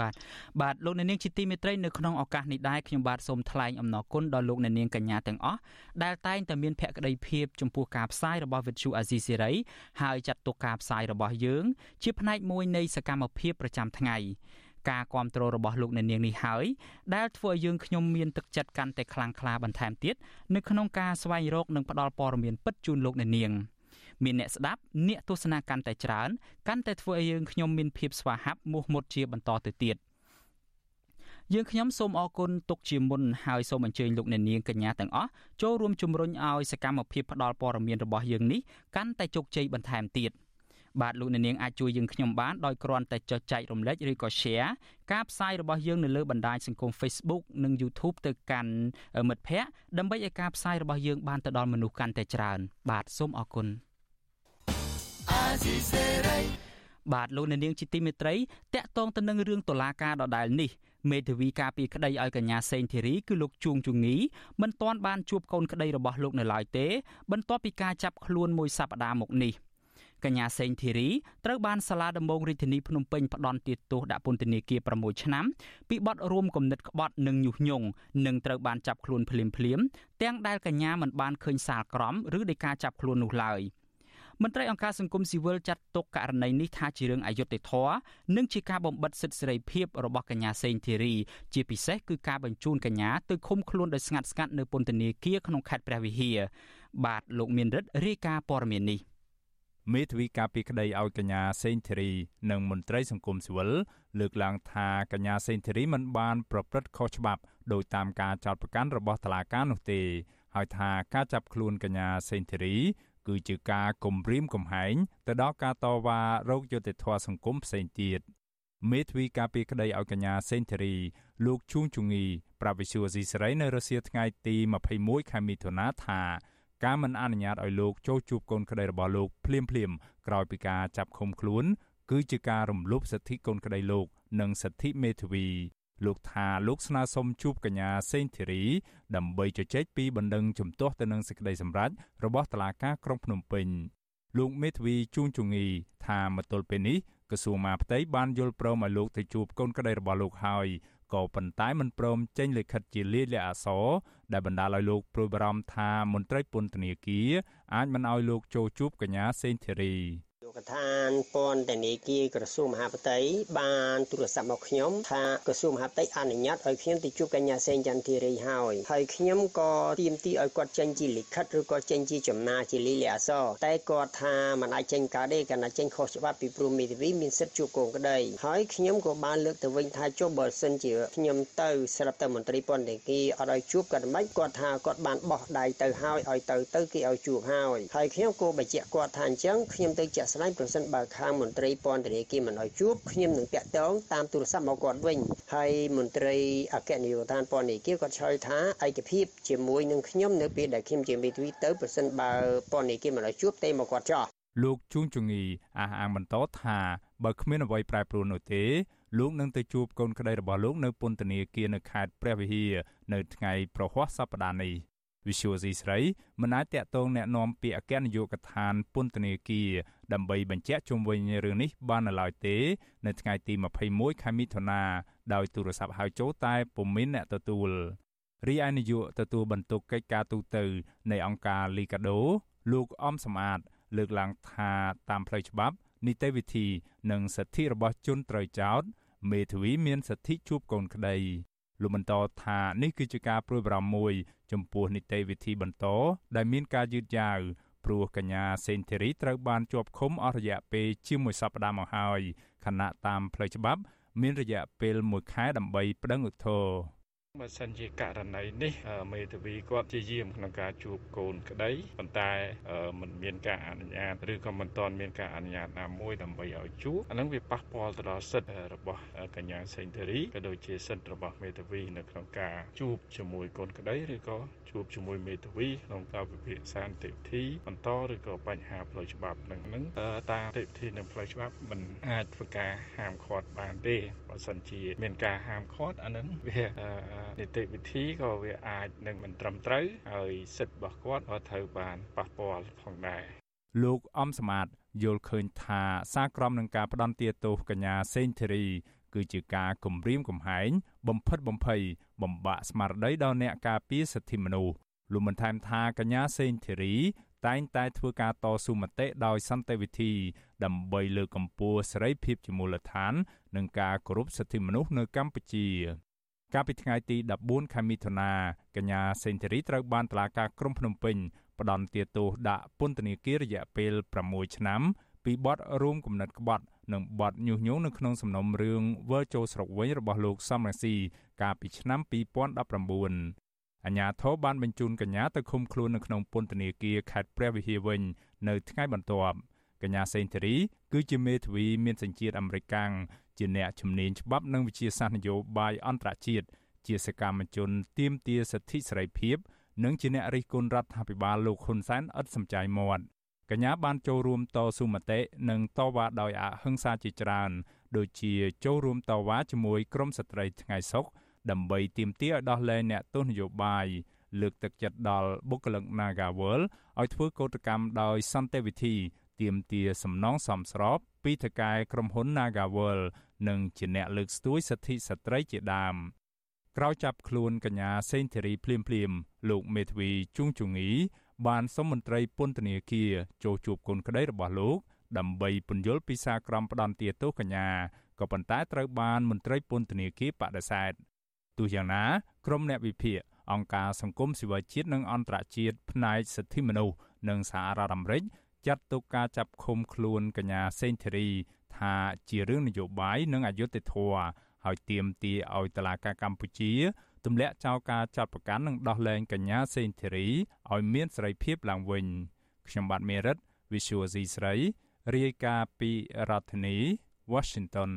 បាទបាទលោកអ្នកនាងជាទីមេត្រីនៅក្នុងឱកាសនេះដែរខ្ញុំបាទសូមថ្លែងអំណរគុណដល់លោកអ្នកនាងកញ្ញាទាំងអស់ដែលតែងតែមានភក្ដីភាពចំពោះការផ្សាយរបស់វិទ្យុអាស៊ីសេរីហើយចាត់ទុកការផ្សាយរបស់យើង ជាផ្នែកមួយនៃសកម្មភាពប្រចាំថ្ងៃ ការគ្រប់គ្រងរបស់លោកអ្នកនាងនេះហើយដែលធ្វើឲ្យយើងខ្ញុំមានទឹកចិត្តកាន់តែខ្លាំងក្លាបន្ថែមទៀតនៅក្នុងការស្វែងរកនិងផ្តល់ព័ត៌មានពិតជូនលោកអ្នកនាងមានអ្នកស្ដាប់អ្នកទស្សនាកាន់តែច្រើនកាន់តែធ្វើឲ្យយើងខ្ញុំមានភាពស្វាហាប់មោះមុតជាបន្តទៅទៀតយើងខ្ញុំសូមអរគុណទុកជាមុនហើយសូមអញ្ជើញលោកអ្នកនាងកញ្ញាទាំងអស់ចូលរួមជំរុញឲ្យសកម្មភាពផ្តល់ព័ត៌មានរបស់យើងនេះកាន់តែជោគជ័យបន្ថែមទៀត។ បាទលោកអ្នកនាងអាចជួយយើងខ្ញុំបានដោយគ្រាន់តែចុចចែករំលែកឬក៏ share ការផ្សាយរបស់យើងនៅលើបណ្ដាញសង្គម Facebook និង YouTube ទៅកាន់មិត្តភ័ក្តិដើម្បីឲ្យការផ្សាយរបស់យើងបានទៅដល់មនុស្សកាន់តែច្រើន បាទសូមអរគុណបាទលោកអ្នកនាងជាទីមេត្រីតកតងទៅនឹងរឿងតុលាការដដែលនេះមេធាវីការពីក្តីឲ្យកញ្ញាសេងធីរីគឺលោកជួងជងីមិនទាន់បានជួបកូនក្តីរបស់លោកនៅឡើយទេបន្ទាប់ពីការចាប់ខ្លួនមួយសប្តាហ៍មកនេះ។ កញ្ញាសេងធីរីត្រូវបានសាលាដំបងរាជធានីភ្នំពេញផ្ដន្ទាទោសដាក់ពន្ធនាគារ6ឆ្នាំពីបទរួមគំនិតក្បត់និងញុះញង់និងត្រូវបានចាប់ខ្លួនភ្លាមភ្លាមទាំងដែលកញ្ញាមិនបានឃើញសាលក្រមឬដីកាចាប់ខ្លួននោះឡើយមន្ត្រីអង្គការសង្គមស៊ីវិលចាត់ទុកករណីនេះថាជារឿងអយុត្តិធម៌និងជាការបំបិទសិទ្ធិសេរីភាពរបស់កញ្ញាសេងធីរីជាពិសេសគឺការបញ្ជូនកញ្ញាទៅឃុំខ្លួនដោយស្ងាត់ស្ងាត់នៅពន្ធនាគារក្នុងខេត្តព្រះវិហារបាទលោកមានរិទ្ធរាយការណ៍ព័ត៌មាននេះ មេធាវីការពីក្តីឲ្យកញ្ញាសេងធីរីនិងមន្ត្រីសង្គមស៊ីវិលលើកឡើងថាកញ្ញាសេងធីរីមិនបានប្រព្រឹត្តខុសច្បាប់ដោយតាមការចោទប្រកាន់របស់តុលាការនោះទេ ហើយថាការចាប់ខ្លួនកញ្ញាសេងធីរីគឺជាការគំរាមកំហែងទៅដល់ការតវ៉ារោគយុត្តិធម៌សង្គមផ្សេងទៀតមេធាវីការពីក្តីឲ្យកញ្ញាសេងធីរីលោកជួងជងីប្រាវិសុវស៊ីសេរីនៅរុស្ស៊ីថ្ងៃទី21ខែមិថុនាថា ការមិនអនុញ្ញាតឲ្យលោកចូលជួបកូនក្តីរបស់លោកភ្លាមភ្លាមក្រោយពីការចាប់ឃុំខ្លួន គឺជាការរំលោភសិទ្ធិកូនក្តីលោក និងសិទ្ធិមេធាវីលោកថាលោកស្នើសុំជួបកញ្ញាសេងធីរី ដើម្បីជជែកពីបណ្ដឹងជំទាស់ទៅនឹងសេចក្តីសម្រេចរបស់តុលាការក្រុងភ្នំពេញលោកមេធាវីជួងជងីថាមកទល់ពេលនេះក្រសួងមហាផ្ទៃបានយល់ព្រមឲ្យលោកទៅជួបកូនក្តីរបស់លោកហើយ ក៏ប៉ុន្តែមិនព្រមចេញលិខិតជាលាយលក្ខណ៍អក្សរដែលបណ្ដាលឲ្យលោកព្រួយបារម្ភថាមន្ត្រីពន្ធនាគារអាចមិនឲ្យលោកចូលជួបកញ្ញាសេងធីរី កថានពន្ធនាគារក្រសួងមហាផ្ទៃបានទូរស័ព្ទមកខ្ញុំថាក្រសួងមហាផ្ទៃអនុញ្ញាតឲ្យខ្ញុំទៅជួបកញ្ញាសេងចន្ទធីរីហើយហើយខ្ញុំក៏ទាមទារឲ្យគាត់ចេញជាលិខិតឬក៏ចេញជាចំណាជាលិលាអសរតែគាត់ថាមិនអាចចេញកើតទេកាលណាចេញខុសច្បាប់ពីព្រមមេធាវីមានសិទ្ធិជួបកូនក្តីហើយខ្ញុំក៏បានលើកទៅវិញថាចុះបើសិនជាខ្ញុំទៅស្រាប់តែមន្ត្រីពន្ធនាគារអត់ឲ្យជួបគាត់មិនគាត់ថាគាត់បានបោះដៃទៅហើយឲ្យទៅទៅគេឲ្យជួបហើយហើយខ្ញុំក៏បញ្ជាក់គាត់ថាអញ្ចឹងខ្ញុំទៅជាក់ស្ដែងប្រសិនបើខាងមន្ត្រីពន្ធនាគារមិនឲ្យជួបខ្ញុំនឹងតាក់ទងតាមទូរស័ព្ទមកគាត់វិញហើយមន្ត្រីអគ្គនាយកដ្ឋានពន្ធនាគារគាត់ឆ្លើយថាឯកភាពជាមួយនឹងខ្ញុំនៅពេលដែលខ្ញុំជាមេធាវីទៅប្រសិនបើពន្ធនាគារមិនឲ្យជួបទេមកគាត់ចោះលោកជួងជងីអះអាងបន្តថាបើគ្មានអ្វីប្រែប្រួលនោះទេលោកនឹងទៅជួបកូនក្តីរបស់លោកនៅពន្ធនាគារនៅខេត្តព្រះវិហារនៅថ្ងៃប្រហ័សសប្តាហ៍នេះ វិសុវស៊ីស្រីមិនអាចតាក់ទងแนะនាំពាក្យអគ្គនាយកដ្ឋានពន្ធនាគារដើម្បីបញ្ជាក់ជុំវិញរឿងនេះបាននៅឡើយទេ នៅថ្ងៃទី21ខែមិថុនាដោយទូរស័ព្ទហៅចូលតែពុំមានអ្នកទទួលរីឯនាយកទទួលបន្ទុកកិច្ចការទូតនៃអង្គការលីកាដូ លោកអំសំអាត លើកឡើងថាតាមផ្លូវច្បាប់នីតិវិធី និងសិទ្ធិរបស់ជនត្រូវចោទមេធាវីមានសិទ្ធិជួបកូនក្តី លោកបន្តថានេះគឺជាការព្រួយបារម្ភមួយចំពោះនីតិវិធីបន្ត ដែលមានការយឺតយ៉ាវព្រោះកញ្ញាសេនធីរីត្រូវបានជាប់ឃុំអស់រយៈពេលជាមួយសប្តាហ៍មកហើយខណៈតាមផ្លូវច្បាប់ មានរយៈពេល1ខែដើម្បីប្តឹងឧទ្ធរណ៍ បើសិនជាករណីនេះមេធាវីគាត់ជាយាមក្នុងការជួបកូនក្តីប៉ុន្តែมันមានការអនុញ្ញាតឬក៏មិនទាន់មានការអនុញ្ញាតណាមួយដើម្បីឲ្យជួបអានឹងវាប៉ះពាល់ទៅដល់សិទ្ធិរបស់កញ្ញាសេងធារីក៏ដូចជាសិទ្ធិរបស់មេធាវីនៅក្នុងការជួបជាមួយកូនក្តីឬក៏ជួបជាមួយមេធាវីក្នុងការពិភាក្សានីតិវិធីបន្តឬក៏បញ្ហាផ្លូវច្បាប់នឹងនឹងតាមនីតិវិធីនិងផ្លូវច្បាប់มันអាចធ្វើការហាមឃាត់បានទេបើសិនជាមានការហាមឃាត់អានឹងវា នីតិវិធីក៏វាអាចនឹងមិនត្រឹមត្រូវហើយសិទ្ធិរបស់គាត់ក៏ត្រូវបានប៉ះពាល់ផងដែរលោកអំសមាតយល់ឃើញថាសារក្រមនឹងការផ្ដន់ទាទោសកញ្ញាសេងធីរីគឺជាការគំរាមកំហែងបំផិតបំភ័យបំបាក់ស្មារតីដល់អ្នកការពារសិទ្ធិមនុស្សលោកបានថែមថាកញ្ញាសេងធីរីតែងតែធ្វើការតស៊ូមតិដោយសន្តិវិធី ដើម្បីលើកកម្ពស់សេរីភាពជាមូលដ្ឋាន និងការគោរពសិទ្ធិមនុស្សនៅកម្ពុជា កាលពីថ្ងៃទី14ខែមិថុនាកញ្ញាសេងធីរីត្រូវបានតុលាការក្រុងភ្នំពេញផ្តន្ទាទោសដាក់ពន្ធនាគាររយៈពេល6ឆ្នាំពីបទរួមគំនិតក្បត់និងបទញុះញង់នៅក្នុងសំណុំរឿងវិលចូលស្រុកវិញរបស់លោកសំរងស៊ីកាលពីឆ្នាំ2019អញ្ញាធិបបានបញ្ជូនកញ្ញាទៅឃុំខ្លួននៅក្នុងពន្ធនាគារខេត្តព្រះវិហារវិញនៅថ្ងៃបន្ទាប់កញ្ញាសេងធារីគឺជាមេធាវីមានសញ្ជាតិអាមេរិកាំង ជាអ្នកជំនាញច្បាប់និងវិជាសាស្ត្រនយោបាយអន្តរជាតិជាសកម្មជនទាមទារសិទ្ធិសេរីភាព និងជាអ្នករិះគន់រដ្ឋាភិបាលលោកហ៊ុនសែនឥតសំចៃមាត់កញ្ញាបានចូលរួមតស៊ូមតិនិងតវ៉ាដោយអហិង្សាជាច្រើន ដូចជាចូលរួមតវ៉ាជាមួយក្រមស្ត្រីថ្ងៃសុខដើម្បីទាមទារឲ្យដោះលែងអ្នកទោសនយោបាយលើកទឹកចិត្តដល់បុគ្គលិក Nagawal ឲ្យធ្វើកោតកម្មដោយសន្តិវិធីទាមទារសំណងសមស្រប ពីថកែក្រុមហ៊ុន Nagawal និងជាអ្នកលើកស្ទួយសិទ្ធិស្ត្រីជាដើមក្រោយចាប់ខ្លួនកញ្ញាសេងធីរីភ្លាមភ្លាមលោកមេធាវីជួងជងីបានសុំមន្ត្រីពន្ធនាគារចូលជួបគុណក្តីរបស់លោកដើម្បីពន្យល់ពីសារក្រមផ្ដន្ទាទោសកញ្ញាក៏ប៉ុន្តែត្រូវបានមន្ត្រីពន្ធនាគារបដិសេធទោះយ៉ាងណាក្រុមអ្នកវិភាគអង្គការសង្គមស៊ីវិលជាតិនិងអន្តរជាតិផ្នែកសិទ្ធិមនុស្សនិងសហរដ្ឋអាមេរិក ចាត់ទុកការចាប់ឃុំខ្លួនកញ្ញាសេងធីរី ថាជារឿងនយោបាយនិងអយុត្តិធម៌ហើយទាមទារឲ្យតុលាការកម្ពុជាទម្លាក់ចោលការចាត់បង្កាន់និងដោះលែងកញ្ញាសេងធីរីឲ្យមានសេរីភាពឡើងវិញខ្ញុំបាទមេរិត Visual C ស្រីរាយការណ៍ពីរដ្ឋធានី Washington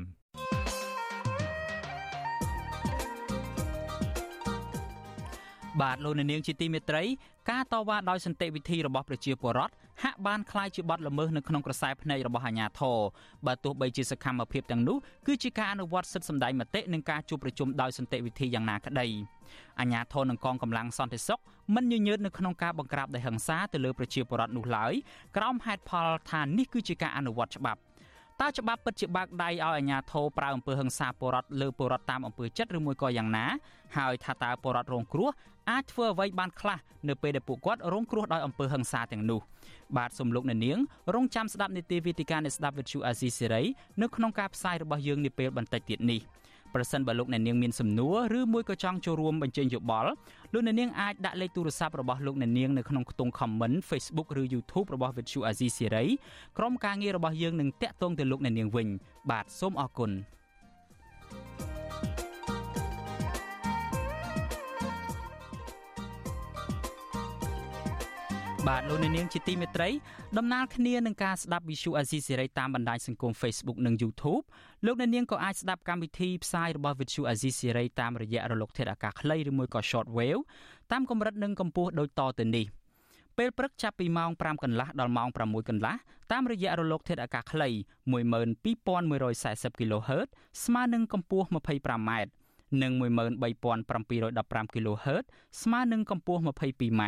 បាទលោកនាងជាទីមេត្រី ការតវ៉ាដោយសន្តិវិធីរបស់ប្រជាពលរដ្ឋ ហាក់បានคล้ายជាបទល្មើសនៅក្នុងក្រសែភ្នែករបស់អាជ្ញាធរបើទោះបីជាសកម្មភាពទាំងនោះគឺជាការអនុវត្តសិទ្ធិសម្ដែងមតិនិងការជួបប្រជុំដោយសន្តិវិធីយ៉ាងណាក្តីអាជ្ញាធរនិងកងកម្លាំងសន្តិសុខមិនញញើតនៅក្នុងការបង្ក្រាបដោយហិង្សាទៅលើប្រជាពលរដ្ឋនោះឡើយក្រោមហេតុផលថានេះគឺជាការអនុវត្តច្បាប់ តើច្បាប់ពិតជាបើកដៃឲ្យអាជ្ញាធរប្រើអំពើហិង្សាពលរដ្ឋលើពលរដ្ឋតាមអំពើចិត្តឬមួយក៏យ៉ាងណាហើយថាតើពលរដ្ឋរងគ្រោះអាចធ្វើអ្វីបានខ្លះនៅពេលដែលពួកគាត់រងគ្រោះដោយអំពើហិង្សាទាំងនោះបាទសំលោកអ្នកនាងរងចាំស្ដាប់នីតិវិទ្យាអ្នកស្ដាប់វិទ្យុអាស៊ីសេរីនៅក្នុងការផ្សាយរបស់យើងនាពេលបន្តិចទៀតនេះ ប្រសិនបើលោកអ្នកនាងមានសំណួរឬមួយក៏ចង់ចូលរួមបញ្ចេញយោបល់លោកអ្នកនាងអាចដាក់លេខទូរស័ព្ទរបស់លោកអ្នកនាងនៅក្នុងខ្ទង់ comment Facebook ឬ YouTube របស់ Vithu Azizi Siri ក្រុមការងាររបស់យើងនឹងតាក់ទងទៅលោកអ្នកនាងវិញបាទសូមអរគុណ បាទលោកអ្នកនាងជាទីមេត្រីដំណើរគ្នានឹងការស្ដាប់ Visu Azizi Serai តាមបណ្ដាញសង្គម Facebook និង YouTube លោកអ្នកនាងក៏អាចស្ដាប់កម្មវិធីផ្សាយរបស់ Visu Azizi Serai តាមរយៈរលកធាតុអាកាសខ្លីឬមួយក៏ Short Wave តាមកម្រិតនិងកម្ពស់ដូចតទៅនេះពេលព្រឹកចាប់ពីម៉ោង5កន្លះដល់ម៉ោង6កន្លះតាមរយៈរលកធាតុអាកាសខ្លី12140 kHz ស្មើនឹងកម្ពស់ 25m និង13715 kHz ស្មើនឹងកម្ពស់ 22m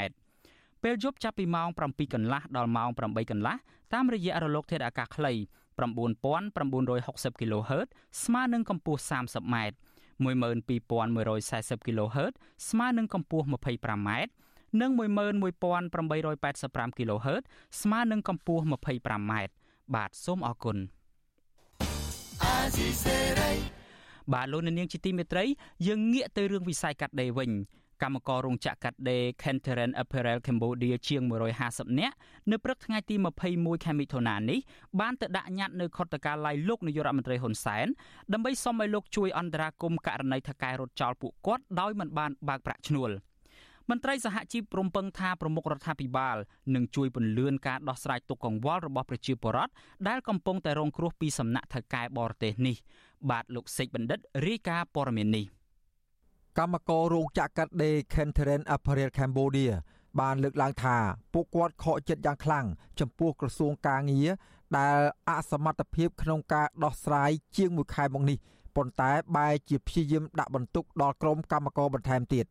ពេលយប់ចាប់ពីម៉ោង7កន្លះដល់ម៉ោង8កន្លះតាមរយៈរលកធាតុអាកាសខ្លី9960 kHz ស្មើនឹងកម្ពស់ 30m 12140 kHz ស្មើនឹងកម្ពស់ 25m និង11885 kHz ស្មើនឹងកម្ពស់ 25m បាទសូមអរគុណបាទលោកនាងជាទីមេត្រីយើងងាកទៅរឿងវិស័យកាត់ដេរវិញ កម្មកររោងចក្រកាត់ដេរ Kenteran Apparel Cambodia ជាង150នាក់នៅព្រឹកថ្ងៃទី21ខែមិថុនានេះបានទៅដាក់ញត្តិនៅខុទ្ទកាល័យលោកនាយករដ្ឋមន្ត្រីហ៊ុនសែនដើម្បីសុំឲ្យលោកជួយអន្តរាគមន៍ករណីថកែរត់ចោលពួកគាត់ដោយមិនបានបើកប្រាក់ឈ្នួលមន្ត្រីសហជីពរំពឹងថាប្រមុខរដ្ឋាភិបាលនឹងជួយពន្លឿនការដោះស្រាយទុកកង្វល់របស់ប្រជាពលរដ្ឋដែលកំពុងតែរងគ្រោះពីសំណាក់ថៅកែបរទេសនេះបាទលោកសេកបណ្ឌិតរាយការណ៍ព័ត៌មាននេះ។ កម្មកររោងចក្រកាត់ដេរ Kenteran Apparel Cambodia បានលើកឡើងថាពួកគាត់ខកចិត្តយ៉ាងខ្លាំងចំពោះក្រសួងកាងារដែលអសមត្ថភាពក្នុងការដោះស្រាយជាងមួយខែមកនេះប៉ុន្តែបែរជាព្យាយាមដាក់បន្ទុកដល់ក្រុមកម្មករបន្ថែមទៀត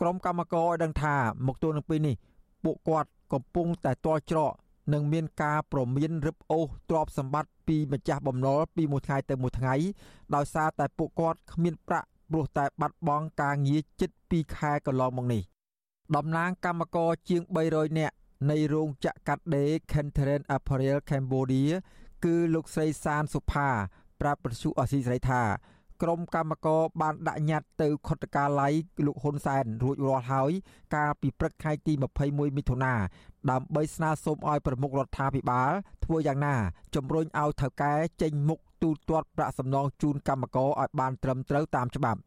ក្រុមកម្មករឲ្យដឹងថាមកទល់នឹងពេលនេះពួកគាត់កំពុងតែទាល់ច្រកនិងមានការប្រមានរឹបអូសទ្រព្យសម្បត្តិពីម្ចាស់បំណុលពីមួយថ្ងៃទៅមួយថ្ងៃដោយសារតែពួកគាត់គ្មានប្រាក់ ព្រោះតែបាត់បង់ការងារជិត2ខែកន្លងមកនេះតំណាងកម្មករជាង300នាក់នៃរោងចក្រកាត់ដេរ Kenteran Apparel Cambodia គឺលោកស្រីសានសុផាប្រាប់ប្រសុអសីស្រីថា ក្រុមកម្មករបានដាក់ញត្តិទៅខុទ្ទកាល័យលោកហ៊ុនសែនរួចរាល់ហើយ កាលពីព្រឹកថ្ងៃទី21មិថុនាដើម្បីស្នើសុំឲ្យប្រមុខរដ្ឋាភិបាលធ្វើយ៉ាងណាជំរុញឲ្យថៅកែចេញមុខទូទាត់ប្រាក់សំណងជូនកម្មករឲ្យបានត្រឹមត្រូវតាមច្បាប់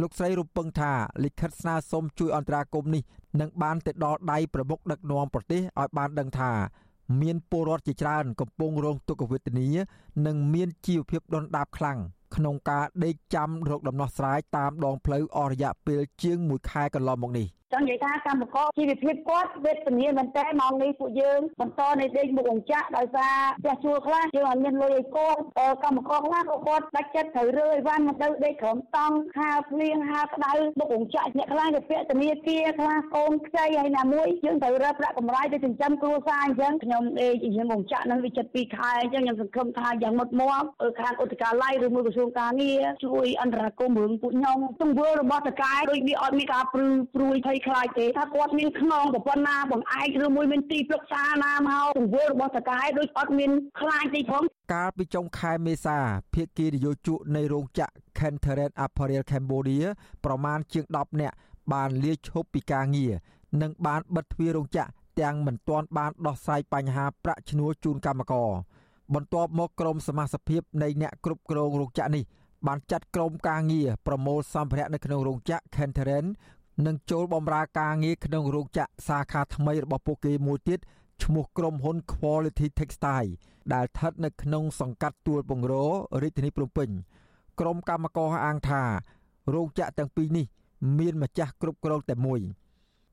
លោកស្រីរំពឹងថាលិខិតស្នើសុំជួយអន្តរាគមន៍នេះនឹងបានទៅដល់ដៃប្រមុខដឹកនាំប្រទេសឲ្យបានដឹងថាមានពលរដ្ឋជាច្រើនកំពុងរងទុក្ខវេទនា និងមានជីវភាពដុនដាបខ្លាំង ក្នុងការដេកចាំរកដំណោះស្រាយតាមដងផ្លូវអស់រយៈពេលជាង1ខែកន្លងមកនេះចង់និយាយថាកម្មករជីវភាពគាត់វេទនាមែនតើម៉ោងនេះពួកយើងបន្តនៅដេកមុខអង្ចាក់ដោយសារផ្ទះជួលខ្លះយើងអត់មានលុយឲ្យគាត់កម្មករខ្លះក៏គាត់ដាច់ចិត្តត្រូវរើអីវ៉ាន់មកទៅដេកក្រោមតង់ហាលភ្លៀងហាលក្តៅមុខអង្ចាក់អ្នកខ្លះទៅពាក់ធនាគារខ្លះកូនខ្ចីហើយណាមួយយើងត្រូវរើប្រាក់កម្រៃទៅចិញ្ចឹមគ្រួសារអញ្ចឹងខ្ញុំដេកយើងអង្ចាក់នឹងវាចិត្ត2ខែអញ្ចឹងខ្ញុំសង្ឃឹមថាយ៉ាងមុតមាំខាងឧតកាល័យឬមួយក្រសួងការងារជួយអន្តរាគមន៍រឿងពួកខ្ញុំទង្វើរបស់តកែដូចវាអត់មានការព្រឺព្រួយភ័យខ្លាចទេថាគាត់មានខ្នងប៉ុណ្ណាបងឯកឬមួយមានទីប្រឹក្សាណាមកទង្វើរបស់តកែដូចអត់មានខ្លាចទេផងកាលពីចុងខែមេសាភាគីនយោជកនៃរោងចក្រ Kenteran Apparel Cambodia ប្រមាណជាង10នាក់បានលាឈប់ពីការងារនិងបានបិទទ្វាររោងចក្រទាំងមិនទាន់បានដោះស្រាយបញ្ហាប្រាក់ឈ្នួលជូនកម្មករ បន្ទាប់មកក្រមសមាជិកនៃអ្នកគ្រប់គ្រងរោងចក្រនេះបានចាត់ក្រុមការងារប្រមូលសម្ភារៈនៅក្នុងរោងចក្រ Kenteren និងចូលបម្រើការងារក្នុងរោងចក្រសាខាថ្មីរបស់ពួកគេមួយទៀតឈ្មោះក្រុមហ៊ុន Quality Textile ដែលស្ថិតនៅក្នុងសង្កាត់ទួលពងររាជធានីភ្នំពេញក្រុមកម្មករអាងថារោងចក្រទាំងពីរនេះ មានម្ចាស់គ្រប់គ្រងតែមួយ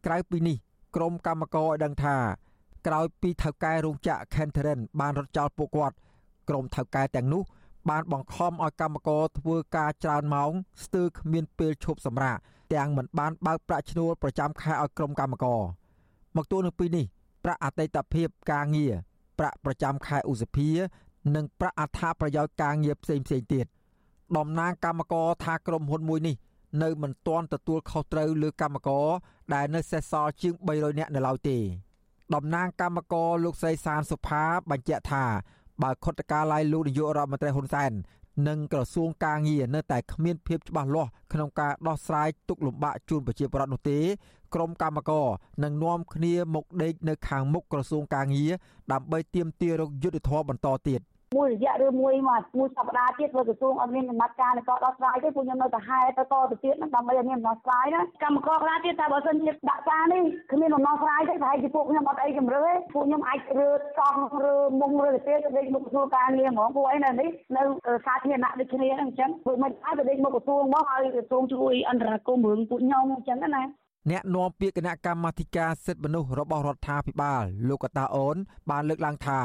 ក្រៅពីនេះក្រុមកម្មករឲ្យដឹងថា ក្រោយពីថៅកែរោងចក្រ Kenteren បានរត់ចោលពួកគាត់ក្រុមថៅកែទាំងនោះ បានបង្ខំឲ្យកម្មករធ្វើការច្រើនម៉ោងស្ទើរគ្មានពេលឈប់សម្រាកទាំងមិនបានបើកប្រាក់ឈ្នួលប្រចាំខែឲ្យក្រុមកម្មករមកទួលនឹងពីនេះប្រាក់អតីតភាពការងារប្រាក់ប្រចាំខែឧសភា និងប្រាក់អត្ថប្រយោជន៍ការងារផ្សេងផ្សេងទៀតតំណាងកម្មករថាក្រុមហ៊ុនមួយនេះនៅមិនទាន់ទទួលខុសត្រូវលើកម្មករដែលនៅសេសសល់ជាង300នាក់នៅឡើយទេ តំណាងកម្មករលោកស្រីសានសុផាបញ្ជាក់ថាបើខុទ្ទកាល័យលោកនាយករដ្ឋមន្ត្រីហ៊ុនសែននិងក្រសួងការងារនៅតែគ្មានភាពច្បាស់លាស់ក្នុងការដោះស្រាយទុកលំបាកជូនប្រជាពលរដ្ឋនោះទេក្រុមកម្មករនឹងនាំគ្នាមកដេកនៅខាងមុខក្រសួងការងារដើម្បីទាមទាររកយុត្តិធម៌បន្តទៀត។ មួយរយៈឬមួយមកមួយសប្តាហ៍ទៀតធ្វើក្រសួងអត់មានដំណាក់កាលនៃការដោះស្រាយទេពួកខ្ញុំនៅតែហែទៅតទៅទៀតហ្នឹងដើម្បីឲ្យមានដំណោះស្រាយណាកម្មករខ្លះទៀតថាបើសិនជាដាក់ការនេះគ្មានដំណោះស្រាយទេប្រហែលជាពួកខ្ញុំអត់អីជំរឿទេពួកខ្ញុំអាចរើកង់រើមុំរើទៅទៀតទៅដេកមុខក្រសួងការងារហ្មងពួកអីនៅនេះនៅសាធារណៈដូចគ្នាហ្នឹងអញ្ចឹងពួកមិនអាចទៅដេកមុខក្រសួងមកឲ្យក្រសួងជួយអន្តរាគមន៍រឿងពួកខ្ញុំអញ្ចឹងណាអ្នកនាំពាក្យគណៈកម្មាធិការសិទ្ធិមនុស្សរបស់រដ្ឋាភិបាលលោកកតាអូនបានលើកឡើងថា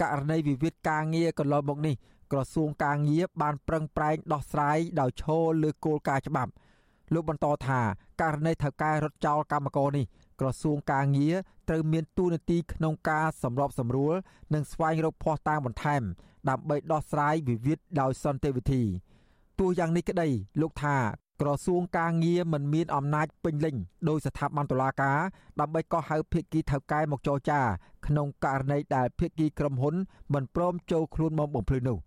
ករណីវិវាទការងារកន្លងមកនេះក្រសួងការងារបានប្រឹងប្រែងដោះស្រាយដោយឈលលើគោលការណ៍ច្បាប់លោកបន្តថាករណីថៅកែរត់ចោលកម្មករនេះក្រសួងការងារត្រូវមានទូនាទីក្នុងការសម្របសម្រួល និងស្វែងរកភស្តុតាងបន្ថែម ដើម្បីដោះស្រាយវិវាទដោយសន្តិវិធីទោះយ៉ាងនេះក្តីលោកថា ក្រសួងការងារមិនមានអំណាចពេញលេញដោយស្ថាប័នតុលាការដើម្បីកោះហៅភាគីថៅកែមកចរចា ក្នុងករណីដែលភាគីក្រុមហ៊ុនមិនព្រមចូលខ្លួនមកបំភ្លឺនោះ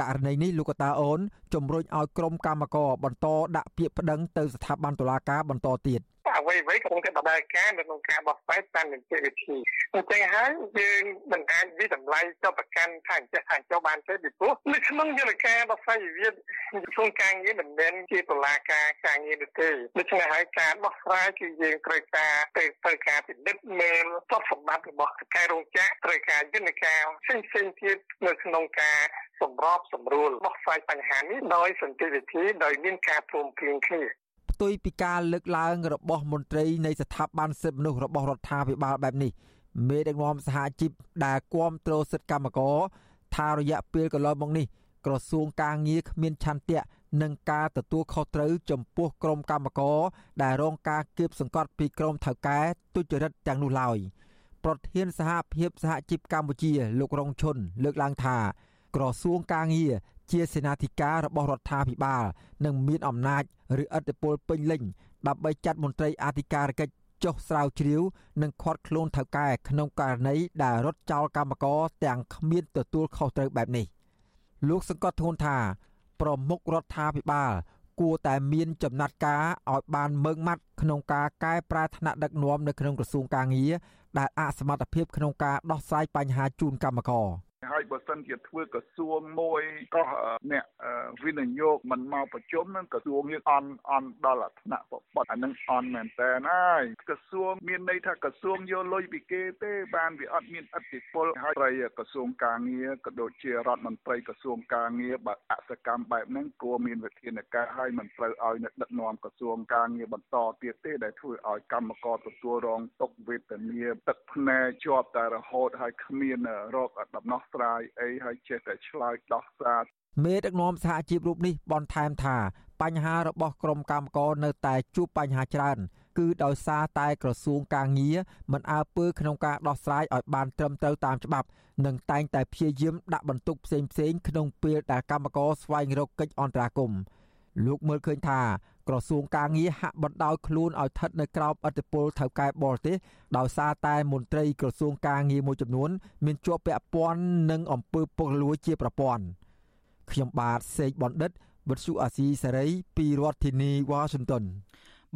ករណីនេះលោកតាអូនជំរុញឲ្យក្រុមកម្មការបន្តដាក់ពាក្យប្តឹងទៅស្ថាប័នតុលាការបន្តទៀត។ អ្វីអ្វីកំពុងតែដំណើរការនៅក្នុងការបោះស្រាយតាមនីតិវិធីអញ្ចឹងហើយយើងមិនអាចវិតម្លៃទៅប្រកាន់ថាអញ្ចឹងថាចុះបានទេពីព្រោះនៅក្នុងយន្តការបោះស្រាយវិវាទក្រសួងការងារមិនមែនជាតុលាការការងារនោះទេដូច្នេះហើយការបោះស្រាយគឺយើងត្រូវការទៅត្រូវការពិនិត្យមើលទ្រព្យសម្បត្តិរបស់កែរោងចក្រត្រូវការយន្តការផ្សេងផ្សេងទៀតនៅក្នុងការសម្របសម្រួលបោះស្រាយបញ្ហានេះដោយសន្តិវិធីដោយមានការព្រមព្រៀងគ្នា ផ្ទុយពីការលើកឡើងរបស់មន្ត្រីនៃស្ថាប័នសិទ្ធិមនុស្សរបស់រដ្ឋាភិបាលបែបនេះមេដឹកនាំសហជីពដែលគាំទ្រសិទ្ធិកម្មករថារយៈពេលកន្លងមកនេះក្រសួងការងារគ្មានឆន្ទៈនឹងការទទួលខុសត្រូវចំពោះក្រុមកម្មករដែលរងការគៀបសង្កត់ពីក្រុមថៅកែទុច្ចរិតទាំងនោះឡើយប្រធានសហភាពសហជីពកម្ពុជា លោករងឈុនលើកឡើងថា ក្រសួងការងារ ជាសេនាធិការរបស់រដ្ឋាភិបាលនឹងមានអំណាចឬឥទ្ធិពលពេញលេញដើម្បីចាត់មន្ត្រីអធិការកិច្ចចុះស្រាវជ្រាវនិងខាត់ខ្លួនថៅកែក្នុងករណីដែលរត់ចោលកម្មករទាំងគ្មានទទួលខុសត្រូវបែបនេះលោកសង្កត់ធ្ងន់ថា ប្រមុខរដ្ឋាភិបាល គួរតែមានចំណាត់ការឲ្យបានម៉ឺងម៉ាត់ក្នុងការកែប្រែឋានៈដឹកនាំនៅក្នុងក្រសួងការងារដែលអសមត្ថភាពក្នុងការដោះស្រាយបញ្ហាជូនកម្មករ ហើយបើសិនជាធ្វើក្រសួងមួយក៏អ្នកវិនិយោគមិនមកប្រជុំនឹងក្រសួងយើងអន់អន់ដល់ថ្នាក់ប បត់អានឹងអន់មែនតើហើយក្រសួងមានន័យថាក្រសួងយកលុយពីគេទេបានវាអត់មានអធិបុលហើយត្រីក្រសួងការងារក៏ដូចជារដ្ឋមន្ត្រីក្រសួងការងារបើអសកម្មបែបហ្នឹងគួរមានវិធានការឲ្យមិនត្រូវឲ្យអ្នកដឹកនាំក្រសួងការងារបន្តទៀតទេដែលធ្វើឲ្យកម្មករទទួលរងទុក្ខវេទនាទឹកភ្នែកជាប់តែរហូតហើយគ្មានរកដំណោះស្រាយអីហើយចេះតែឆ្លើយដោះសារមេដឹកនាំសហជីពរូបនេះបន្ថែមថា បញ្ហារបស់ក្រមកម្មករនៅតែជួបបញ្ហាច្រើន គឺដោយសារតែក្រសួងការងារមិនអើពើក្នុងការដោះស្រាយឲ្យបានត្រឹមត្រូវតាមច្បាប់និងតែងតែព្យាយាមដាក់បន្ទុកផ្សេងផ្សេងក្នុងពេលដែលកម្មករស្វែងរកកិច្ចអន្តរាគមន៍លោកមើលឃើញថាក្រសួងការងារហាក់បណ្ដោយខ្លួនឲ្យស្ថិតនៅក្រោមអធិបុលថៅកែបរទេសដោយសារតែមន្ត្រីក្រសួងការងារមួយចំនួន មានជាប់ពាក់ព័ន្ធនឹងអំពើពុករលួយជាប្រព័ន្ធខ្ញុំបាទសេកបណ្ឌិត វិទ្យុអាស៊ីសេរីពីរដ្ឋធានីវ៉ាស៊ីនតោន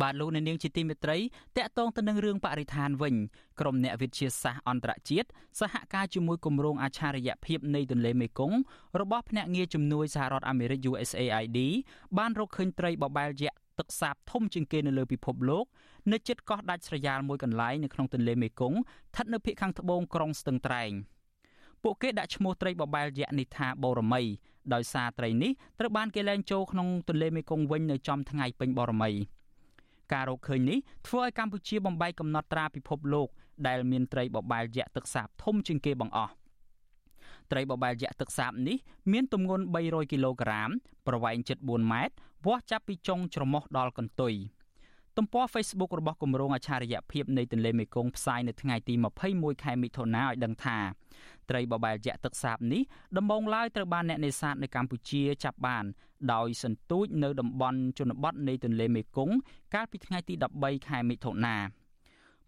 បាទលោកអ្នកនាងជាទីមេត្រីតកតងទៅនឹងរឿងបរិស្ថានវិញក្រុមអ្នកវិទ្យាសាស្ត្រអន្តរជាតិសហការជាមួយគម្រោងអច្ឆរិយភាពនៃទន្លេមេគង្គរបស់ភ្នាក់ងារជំនួយសហរដ្ឋអាមេរិក USAID បានរកឃើញត្រីបបែលយក្សទឹកសាបធំជាងគេនៅលើពិភពលោកនៅជិតកោះដាច់ស្រយាលមួយកន្លែងនៅក្នុងទន្លេមេគង្គស្ថិតនៅភាគខាងត្បូងក្រុងស្ទឹងត្រែងពួកគេដាក់ឈ្មោះត្រីបបែលយក្សនេះថាបូរមី ដោយសារត្រីនេះត្រូវបានគេលែងចូលក្នុងទន្លេមេគង្គវិញនៅចំថ្ងៃពេញបូរមីការរកឃើញនេះធ្វើឲ្យកម្ពុជាបំបីកំណត់ត្រាពិភពលោកដែលមានត្រីបបែលយក្សទឹកសាបធំជាងគេបង្អស់ត្រីបបែលយក្សទឹកសាបនេះមានទម្ងន់300គីឡូក្រាមប្រវែងជិត4ម៉ែត្រវាស់ចាប់ពីចុងច្រមុះដល់កន្ទុយ ទំព័រ Facebook របស់គម្រោងអច្ឆរិយភាពនៃទន្លេមេគង្គផ្សាយនៅថ្ងៃទី21ខែមិថុនាឲ្យដឹងថាត្រីបបែលយក្សទឹកសាបនេះដំបូងឡើយត្រូវបានអ្នកនេសាទនៅកម្ពុជាចាប់បាន ដោយសន្ទូចនៅតំបន់ជនបទនៃទន្លេមេគង្គកាលពីថ្ងៃទី13ខែមិថុនា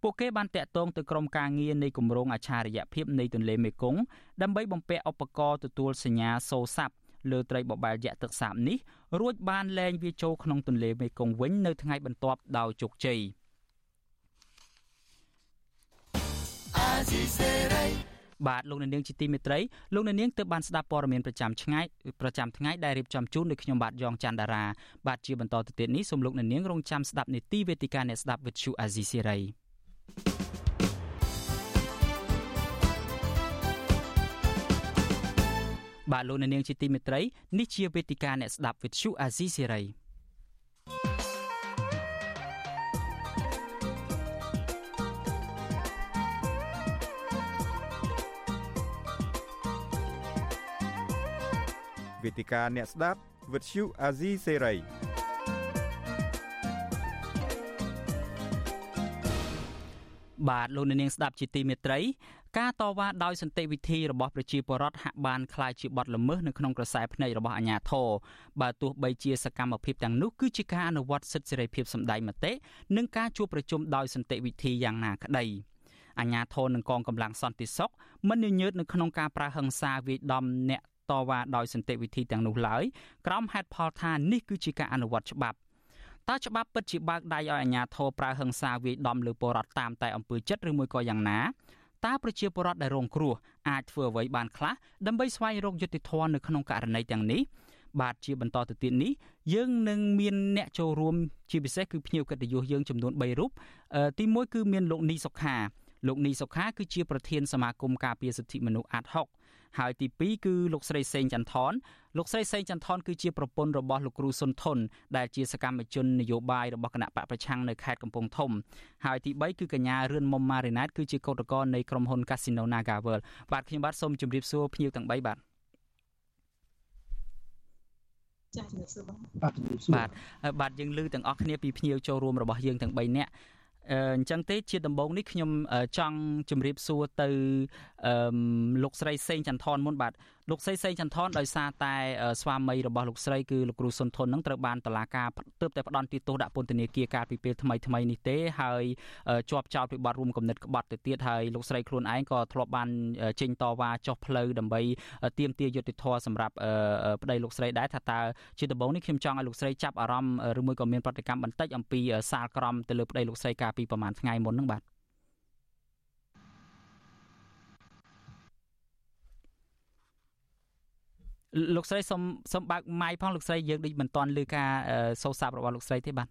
ពួកគេបានតាក់ទងទៅក្រុមការងារនៃគម្រោងអច្ឆរិយភាពនៃទន្លេមេគង្គដើម្បីបំពាក់ឧបករណ៍ទទួលសញ្ញាសូរស័ព្ទ លើត្រីបបែលយក្សទឹកសាបនេះរួចបានលែងវាចូលក្នុងទន្លេមេគង្គវិញនៅថ្ងៃបន្ទាប់ដោយជោគជ័យបាទលោកអ្នកនាងជាទីមេត្រីលោកអ្នកនាងទើបបានស្ដាប់ព័ត៌មានប្រចាំថ្ងៃប្រចាំថ្ងៃដែលរៀបចំជូនដោយខ្ញុំបាទយ៉ងច័ន្ទដារាបាទជាបន្តទៅទៀតនេះសូមលោកអ្នកនាងរងចាំស្ដាប់នេតិវេទិកាអ្នកស្ដាប់វិទ្យុអាស៊ីសេរី បាទលោកអ្នកនាងជាទីមេត្រីនេះជាវេទិកាអ្នកស្ដាប់វិទ្យុអាស៊ីសេរីវេទិកាអ្នកស្ដាប់វិទ្យុអាស៊ីសេរីបាទលោកអ្នកនាងស្ដាប់ជាទីមេត្រី ការតវ៉ាដោយសន្តិវិធីរបស់ប្រជាពលរដ្ឋហាក់បានคล้ายជាបទល្មើសនៅក្នុងក្រសែភ្នែករបស់អាជ្ញាធរបើទោះបីជាសកម្មភាពទាំងនោះគឺជាការអនុវត្តសិទ្ធិសេរីភាពសម្ដែងមតិនិងការជួបប្រជុំដោយសន្តិវិធីយ៉ាងណាក្តីអាជ្ញាធរនិងកងកម្លាំងសន្តិសុខមិនញញើតនៅក្នុងការប្រើហិង្សាវាយដំអ្នកតវ៉ាដោយសន្តិវិធីទាំងនោះឡើយក្រោមហេតុផលថានេះគឺជាការអនុវត្តច្បាប់តើច្បាប់ពិតជាបើកដៃឲ្យអាជ្ញាធរប្រើហិង្សាវាយដំលើពលរដ្ឋតាមតែអំពើចិត្តឬមួយក៏យ៉ាងណា តើប្រជាពលរដ្ឋដែលរងគ្រោះអាចធ្វើអ្វីបានខ្លះដើម្បីស្វែងរកយុត្តិធម៌នៅក្នុងករណីទាំងនេះបាទជាបន្តទៅទៀតនេះយើងនឹងមានអ្នកចូលរួមជាពិសេសគឺភ្ញៀវកិត្តិយសយើងចំនួន3រូបទី1គឺមានលោកនីសុខាលោកនីសុខាគឺជាប្រធានសមាគមការពារសិទ្ធិមនុស្សអាត់ហុក ហើយទី2គឺលោកស្រីសេងចន្ទថនលោកស្រីសេងចន្ទថនគឺជាប្រពន្ធរបស់លោកគ្រូសុនថុនដែលជាសកម្មជននយោបាយរបស់គណៈបកប្រឆាំងនៅខេត្តកំពង់ធំហើយទី3គឺកញ្ញារឿនមុំម៉ារីណាតគឺជាកោតក្រនៃក្រុមហ៊ុន Casino NagaWorld បាទខ្ញុំបាទសូមជម្រាបសួរភ្ញៀវទាំង3បាទចា៎ជំរាបសួរបងបាទបាទបាទយើងលើទាំងអស់គ្នាពីភ្ញៀវចូលរួមរបស់យើងទាំង3នាក់ អញ្ចឹងទេជាដំបូងនេះខ្ញុំចង់ជម្រាបសួរទៅលោកស្រីសេងចន្ទថនមុនបាទ លោកស្រីសេងចន្ទថនដោយសារតែស្វាមីរបស់លោកស្រីគឺលោកគ្រូសុនធននឹងត្រូវបានតឡាការទើបតែផ្ដន់ទោសដាក់ពន្ធនាគារកាលពីពេលថ្មីថ្មីនេះទេហើយជាប់ចោទពីបទរួមគំនិតក្បត់ទៅទៀតហើយលោកស្រីខ្លួនឯងក៏ធ្លាប់បានចេញតវ៉ាចុះផ្លូវដើម្បីទាមទារយុត្តិធម៌សម្រាប់ប្តីលោកស្រីដែរថាតើជាដំបូងនេះខ្ញុំចង់ឲ្យលោកស្រីចាប់អារម្មណ៍ឬមួយក៏មានប្រតិកម្មបន្តិចអំពីសាលក្រមទៅលើប្តីលោកស្រីកាលពីប្រហែលថ្ងៃមុនហ្នឹងបាទ លោកស្រីសូមសូមបើកម៉ៃផងលោកស្រីយើងដូចមិនទាន់ឮការសូរសាប់របស់លោកស្រីទេបាទ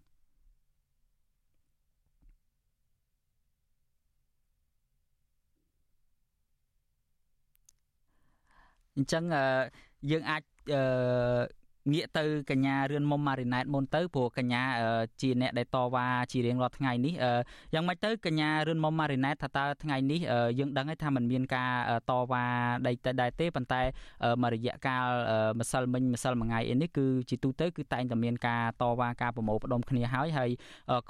អញ្ចឹងយើងអាច ងាកទៅកញ្ញារឿនមុំម៉ារីណែតមុនទៅព្រោះកញ្ញាជាអ្នកដែលតវ៉ាជារៀងរាល់ថ្ងៃនេះយ៉ាងម៉េចទៅកញ្ញារឿនមុំម៉ារីណែតថាតើថ្ងៃនេះយើងដឹងហើយថាมันមានការតវ៉ាដីទៅដែរទេប៉ុន្តែមួយរយៈកាលម្សិលមិញម្សិលមួយថ្ងៃអីនេះគឺជាទូទៅគឺតែងតែមានការតវ៉ាការប្រមូលផ្ដុំគ្នាហើយហើយ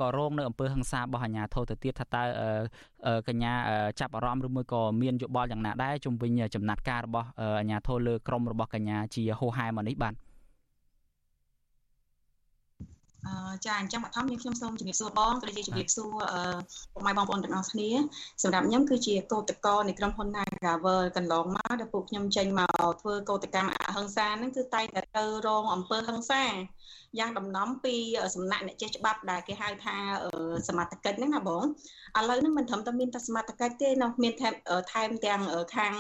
ក៏រងនៅអំពើហិង្សារបស់អាជ្ញាធរទៅទៀតថាតើកញ្ញាចាប់អារម្មណ៍ឬមួយក៏មានយោបល់យ៉ាងណាដែរជំវិញចំណាត់ការរបស់អាជ្ញាធរលើក្រមរបស់កញ្ញាជាហោហែមកនេះបាទអឺ ចាអញ្ចឹងបឋមខ្ញុំសូមជម្រាបសួរបងក៏ដូចជាជម្រាបសួរអឺពុកម៉ែបងប្អូនទាំងអស់គ្នាសម្រាប់ខ្ញុំគឺជាកោតកោនៃក្រុមហ៊ុន Nagavel កន្លងមកដែលពួកខ្ញុំចេញមកធ្វើកោតកម្មអហិង្សាហ្នឹងគឺតែងតែទៅរងអំពើហិង្សាយ៉ាងដំណំពីសំណាក់អ្នកចេះច្បាប់ដែលគេហៅថាសមត្ថកិច្ចហ្នឹងណាបងឥឡូវហ្នឹងមិនត្រឹមតែមានតែសមត្ថកិច្ចទេនៅមានថែមថែមទាំងខាង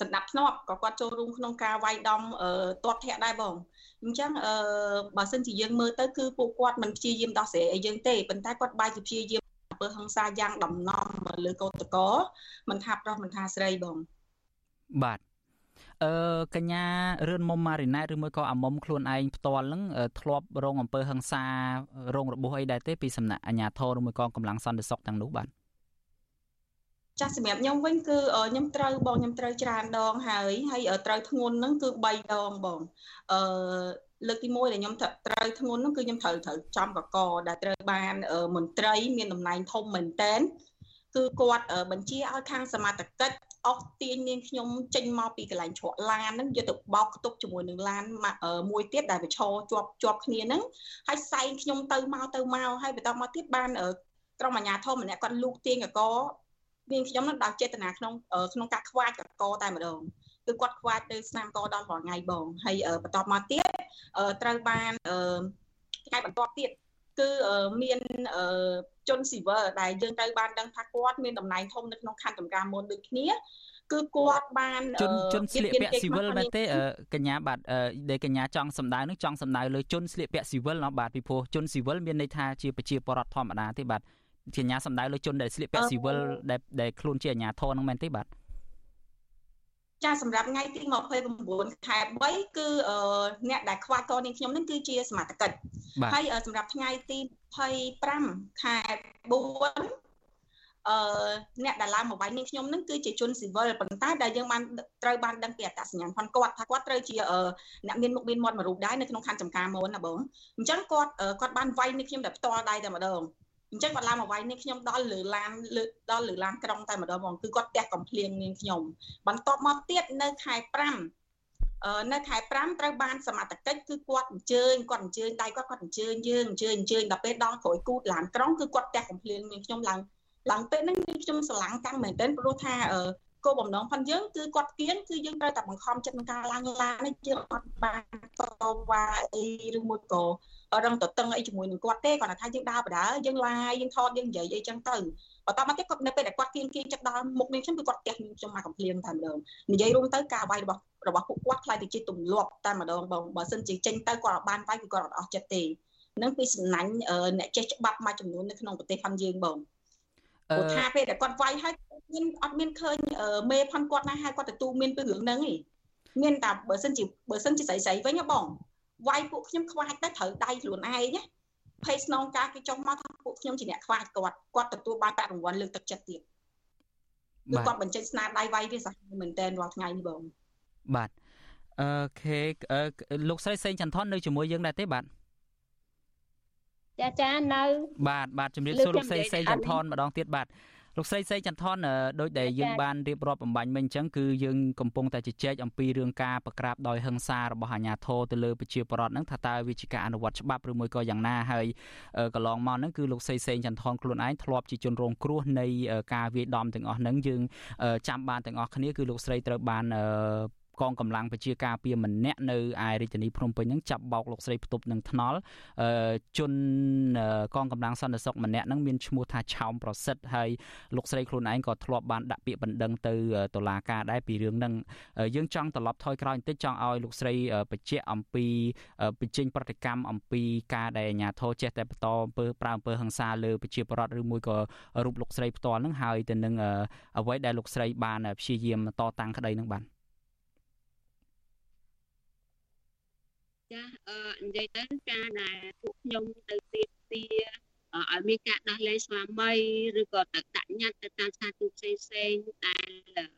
សម្ដាប់ធ្នាប់ក៏គាត់ចូលរួមក្នុងការវាយដំទាត់ធាក់ដែរបង អញ្ចឹងអឺបើសិនជាយើងមើលទៅគឺពួកគាត់មិនព្យាយាមដោះស្រាយឲ្យយើងទេប៉ុន្តែគាត់បែរជាព្យាយាមអំពើហិង្សាយ៉ាងដំណំលើកោតកោមិនថាប្រុសមិនថាស្រីបងបាទអឺកញ្ញារឿនមុំម៉ារីណែតឬមួយក៏អាមុំខ្លួនឯងផ្ទាល់ហ្នឹងធ្លាប់រងអំពើហិង្សារងរបួសអីដែរទេពីសំណាក់អាជ្ញាធរឬមួយកងកម្លាំងសន្តិសុខទាំងនោះបាទ ចាស់សម្រាប់ខ្ញុំវិញគឺខ្ញុំត្រូវបងខ្ញុំត្រូវច្រើនដងហើយហើយត្រូវធ្ងន់ហ្នឹងគឺ3ដងបងអឺលើកទី1ដែលខ្ញុំត្រូវធ្ងន់ហ្នឹងគឺខ្ញុំត្រូវត្រូវចំកកដែលត្រូវបានមន្ត្រី មានតំណែងធំមែនតែនគឺគាត់បញ្ជាឲ្យខាងសមត្ថកិច្ចអស់ទាញនាងខ្ញុំចេញមកពីកន្លែងជ្រក់ឡានហ្នឹងយកទៅបោកខ្ទប់ជាមួយនឹងឡានមួយទៀតដែលវាឈរជាប់ជាប់គ្នាហ្នឹងហើយសែងខ្ញុំទៅមកទៅមកហើយបន្តមកទៀតបានក្រុមអាជ្ញាធរម្នាក់គាត់លូកទាញកក នាងខ្ញុំនឹងដល់ចេតនាក្នុងក្នុងការខ្វាចកកតែម្ដងគឺគាត់ខ្វាចទៅស្នាមកដល់រាល់ថ្ងៃបងហើយបន្តមកទៀតត្រូវបានថ្ងៃបន្ទាប់ទៀតគឺមានជនស៊ីវិលដែលយើងត្រូវបានដឹងថាគាត់មានតំណែងធំនៅក្នុងខណ្ឌតម្ការមុនដូចគ្នាគឺគាត់បានជនជនស្លៀកពាក់ស៊ីវិលមែនទេកញ្ញាបាទដែលកញ្ញាចង់សម្ដៅនឹងចង់សម្ដៅលើជនស្លៀកពាក់ស៊ីវិលណោះបាទពីព្រោះជនស៊ីវិលមានន័យថាជាប្រជាពលរដ្ឋធម្មតាទេបាទ ជាអាញាសម្ដៅលើជនដែលស្លៀកពាក់ស៊ីវិលដែលដែលខ្លួនជាអាញាធរនឹងមែនទេបាទចាសម្រាប់ថ្ងៃទី29ខែ3គឺអ្នកដែលខ្វាច់កនាងខ្ញុំនឹងគឺជាសមាជិកហើយសម្រាប់ថ្ងៃទី25ខែ4អឺអ្នកដែលឡើងមកវាយនាងខ្ញុំនឹងគឺជាជនស៊ីវិលប៉ុន្តែដែលយើងបានត្រូវបានដឹងពីអត្តសញ្ញាណផងគាត់ថាគាត់ត្រូវជាអ្នកមានមុខមានមាត់មួយរូបដែរនៅក្នុងខណ្ឌចំការមូនណាបងអញ្ចឹងគាត់គាត់បានវាយនាងខ្ញុំតែផ្ទាល់ដៃតែម្ដង អញ្ចឹងគាត់ឡើងមកវាយនាងខ្ញុំដល់លើឡានលើដល់លើឡានក្រុងតែម្ដងហ្មងគឺគាត់ផ្ទះកំភ្លៀងនាងខ្ញុំបន្ទាប់មកទៀតនៅខែ5នៅខែ5ត្រូវបានសមត្ថកិច្ចគឺគាត់អញ្ជើញគាត់អញ្ជើញដៃគាត់គាត់អញ្ជើញយើងអញ្ជើញអញ្ជើញដល់ពេលដល់ក្រោយគូតឡានក្រុងគឺគាត់ផ្ទះកំភ្លៀងនាងខ្ញុំឡើងឡើងពេលហ្នឹងខ្ញុំស្រឡាំងកាំងមែនទែនព្រោះថា គោលបំណងផងយើងគឺគាត់គៀនគឺយើងត្រូវតែបង្ខំចិត្តក្នុងការឡើងឡាននេះយើងអត់បានតវ៉ាអីឬមួយក៏រឹងតតឹងអីជាមួយនឹងគាត់ទេគាត់ថាយើងដើរបដើយើងឡាយយើងថតយើងនិយាយអីចឹងទៅបន្តមកទៀតគាត់នៅពេលដែលគាត់គៀនគៀនចិត្តដល់មុខនេះខ្ញុំគឺគាត់ផ្ទះខ្ញុំមកកំភ្លៀងតែម្ដងនិយាយរួមទៅការវាយរបស់របស់ពួកគាត់ខ្លាយទៅជាទម្លាប់តែម្ដងបងបើសិនជាចេញទៅគាត់អត់បានវាយគឺគាត់អត់អស់ចិត្តទេនឹងពីសំណាញ់អ្នកចេះច្បាប់មួយចំនួននៅក្នុងប្រទេសផងយើងបង ព្រោះថាពេលដែលគាត់វាយហើយមានអត់មានឃើញមេផាន់គាត់ណាហើយគាត់ទទួលមានពីរឿងហ្នឹងឯងមានតែបើសិនជាបើសិនជាស្រីស្រីវិញបងវាយពួកខ្ញុំខ្វាចតែត្រូវដៃខ្លួនឯងណាភ័យស្នងការគេចុះមកថាពួកខ្ញុំជាអ្នកខ្វាចគាត់គាត់ទទួលបានប្រាក់រង្វាន់លើកទឹកចិត្តទៀតគឺគាត់បញ្ចេញស្នាដៃវាយវាសាហាវមែនតើរាល់ថ្ងៃនេះបងបាទអូខេលោកស្រីសេងចន្ទថននៅជាមួយយើងដែរទេបាទ ចាចានៅ បាទបាទជំរាបសួរលោកស្រីសេងចន្ទថនម្ដងទៀតបាទលោកស្រីសេងចន្ទថនដោយដែលយើងបានរៀបរាប់បំបញ្ញមិញអញ្ចឹងគឺយើងកំពុងតែជជែកអំពីរឿងការប្រក្រាបដោយហិង្សារបស់អាជ្ញាធរទៅលើប្រជាពលរដ្ឋហ្នឹងថាតើវាជាការអនុវត្តច្បាប់ឬមួយក៏យ៉ាងណាហើយកន្លងមកហ្នឹងគឺលោកស្រីសេងចន្ទថនខ្លួនឯងធ្លាប់ជាជនរងគ្រោះនៃការវាយដំទាំងអស់ហ្នឹងយើងចាំបានទាំងអស់គ្នាគឺលោកស្រីត្រូវបាន កងកម្លាំងប្រជាការពារម្នាក់នៅឯរាជធានីភ្នំពេញហ្នឹងចាប់បោកលោកស្រីផ្ទប់នឹងថ្នល់ជនកងកម្លាំងសន្តិសុខម្នាក់ហ្នឹងមានឈ្មោះថាឆោមប្រសិទ្ធហើយលោកស្រីខ្លួនឯងក៏ធ្លាប់បានដាក់ពាក្យបណ្ដឹងទៅតុលាការដែរពីរឿងហ្នឹងយើងចង់ត្រឡប់ថយក្រោយបន្តិចចង់ឲ្យលោកស្រីបញ្ជាក់អំពីបញ្ចេញប្រតិកម្មអំពីការដែលអាជ្ញាធរចេះតែបន្តអំពើប្រើអំពើហិង្សាលើប្រជាពលរដ្ឋឬមួយក៏រូបលោកស្រីផ្ទាល់ហ្នឹងហើយទៅនឹងអ្វីដែលលោកស្រីបានព្យាយាមតតាំងក្តីហ្នឹងបាទ ចាអឺនិយាយទៅការដែលពួកខ្ញុំទៅទីទាឲ្យមានការដោះលែងស្វាមីឬក៏ទៅដាក់ញត្តិទៅតាមស្ថានទូតផ្សេងផ្សេងដែល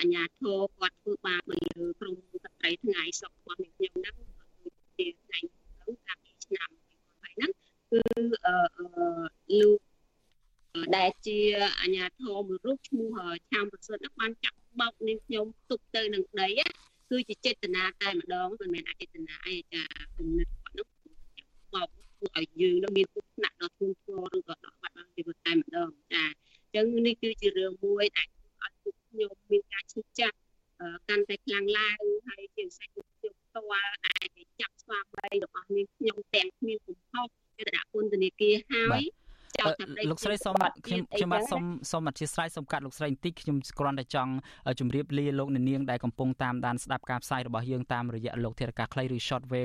អញ្ញាធរគាត់ធ្វើបាបលើក្រុមស្ត្រីថ្ងៃសុខរបស់ខ្ញុំហ្នឹងជាថ្ងៃទៅតាំងពីឆ្នាំ2020ហ្នឹងគឺអឺលោកដែលជាអញ្ញាធរមួយរូបឈ្មោះឆាមប្រសិទ្ធបានចាក់បោកនាងខ្ញុំទុកទៅនឹងដី គឺជាចេតនាតែម្ដងមិនមែនអចេតនាអីចាគំនិតគាត់នោះបោកធ្វើឲ្យយើងនឹងមានគ្រោះថ្នាក់ដល់ធ្ងន់ធ្ងរឬក៏ដល់បាត់បង់ជីវិតតែម្ដងចាអញ្ចឹងនេះគឺជារឿងមួយដែលឲ្យពួកខ្ញុំមានការឈឺចាប់កាន់តែខ្លាំងឡើងហើយជាពិសេសគឺខ្ញុំផ្ទាល់ដែលចាប់ស្វាមីរបស់នាងខ្ញុំទាំងគ្មានកំហុសគឺដាក់ពន្ធនាគារហើយ លោកស្រីសូមខ្ញុំខ្ញុំបាទសូមសូមអធិស្ឋានសូមកាត់លោកស្រីបន្តិចខ្ញុំគ្រាន់តែចង់ជម្រាបលាលោកអ្នកនាងដែលកំពុងតាមដានស្ដាប់ការផ្សាយរបស់យើងតាមរយៈលោកធារកាខ្លីឬ short wave